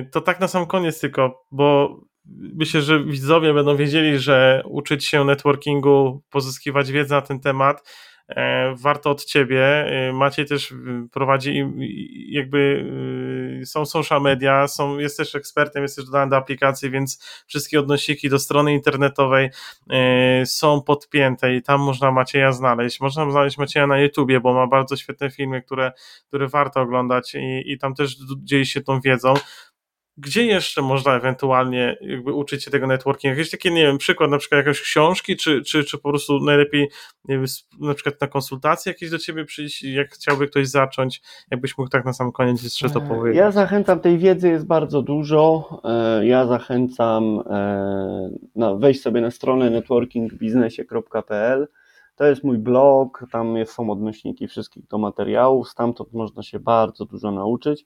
Y, to tak na sam koniec tylko, bo myślę, że widzowie będą wiedzieli, że uczyć się networkingu, pozyskiwać wiedzę na ten temat warto od ciebie. Maciej też prowadzi jakby są social media, są, jest też ekspertem, jest też dodany do aplikacji, więc wszystkie odnosiki do strony internetowej są podpięte i tam można Macieja znaleźć. Można znaleźć Macieja na YouTubie, bo ma bardzo świetne filmy, które, które warto oglądać i, i tam też dzieje się tą wiedzą gdzie jeszcze można ewentualnie jakby uczyć się tego networkingu? Jakiś taki, nie wiem, przykład na przykład jakieś książki, czy, czy, czy po prostu najlepiej wiem, na przykład na konsultacje jakieś do ciebie przyjść, jak chciałby ktoś zacząć, jakbyś mógł tak na sam koniec jeszcze to powiedzieć? Ja zachęcam, tej wiedzy jest bardzo dużo, e, ja zachęcam e, no, wejść sobie na stronę networkingbiznesie.pl to jest mój blog, tam są odnośniki wszystkich do materiałów, stamtąd można się bardzo dużo nauczyć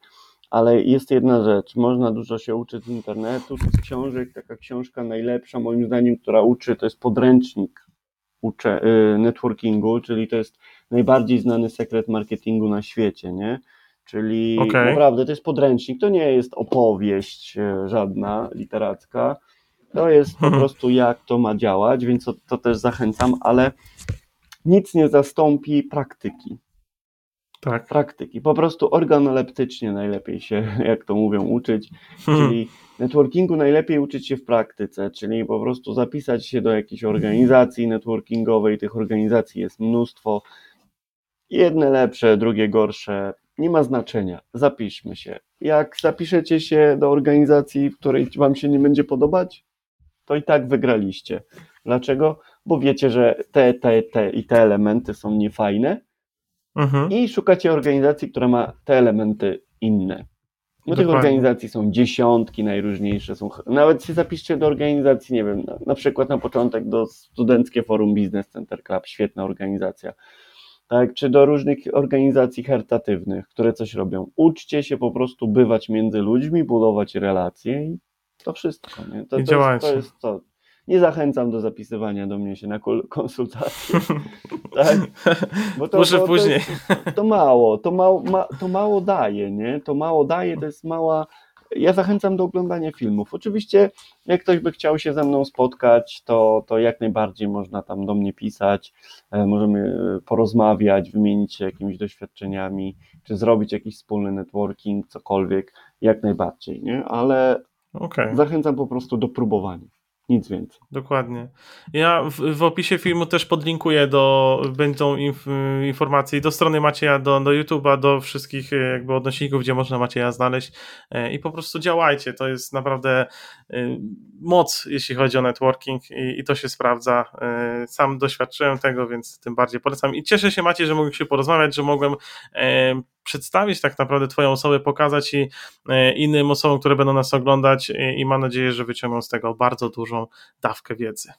ale jest jedna rzecz, można dużo się uczyć z internetu, z książek, taka książka najlepsza moim zdaniem, która uczy, to jest podręcznik y, networkingu, czyli to jest najbardziej znany sekret marketingu na świecie, nie? Czyli okay. naprawdę to jest podręcznik, to nie jest opowieść y, żadna literacka, to jest po mhm. prostu jak to ma działać, więc to, to też zachęcam, ale nic nie zastąpi praktyki tak. praktyki. Po prostu organoleptycznie najlepiej się, jak to mówią, uczyć. Hmm. Czyli networkingu najlepiej uczyć się w praktyce, czyli po prostu zapisać się do jakiejś organizacji networkingowej. Tych organizacji jest mnóstwo. Jedne lepsze, drugie gorsze. Nie ma znaczenia. Zapiszmy się. Jak zapiszecie się do organizacji, w której Wam się nie będzie podobać, to i tak wygraliście. Dlaczego? Bo wiecie, że te, te, te i te elementy są niefajne, mhm. i szukacie organizacji, która ma te elementy inne. No tych organizacji są dziesiątki najróżniejsze. Są, nawet się zapiszcie do organizacji, nie wiem, na, na przykład na początek do Studenckie Forum Business Center Club, świetna organizacja. Tak, czy do różnych organizacji charytatywnych, które coś robią. Uczcie się po prostu bywać między ludźmi, budować relacje i to wszystko. Nie? To, I to, jest, to jest to nie zachęcam do zapisywania do mnie się na konsultacje. tak? Bo to, Muszę bo później. To, jest, to mało, to mało, ma, to mało daje, nie? To mało daje, to jest mała. Ja zachęcam do oglądania filmów. Oczywiście, jak ktoś by chciał się ze mną spotkać, to, to jak najbardziej można tam do mnie pisać. E, możemy porozmawiać, wymienić się jakimiś doświadczeniami, czy zrobić jakiś wspólny networking, cokolwiek, jak najbardziej, nie? Ale okay. zachęcam po prostu do próbowania. Nic więcej. Dokładnie. Ja w, w opisie filmu też podlinkuję do, będą inf, informacje do strony Macieja, do, do YouTube'a, do wszystkich e, jakby odnośników, gdzie można Macieja znaleźć e, i po prostu działajcie. To jest naprawdę e, moc, jeśli chodzi o networking i, i to się sprawdza. Sam doświadczyłem tego, więc tym bardziej polecam i cieszę się Maciej, że mogłem się porozmawiać, że mogłem przedstawić tak naprawdę Twoją osobę, pokazać i e, innym osobom, które będą nas oglądać i mam nadzieję, że wyciągną z tego bardzo dużą dawkę wiedzy.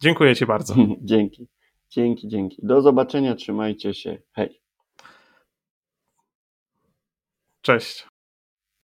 Dziękuję Ci bardzo. Dzięki. Dzięki, dzięki. Do zobaczenia, trzymajcie się. Hej. Cześć.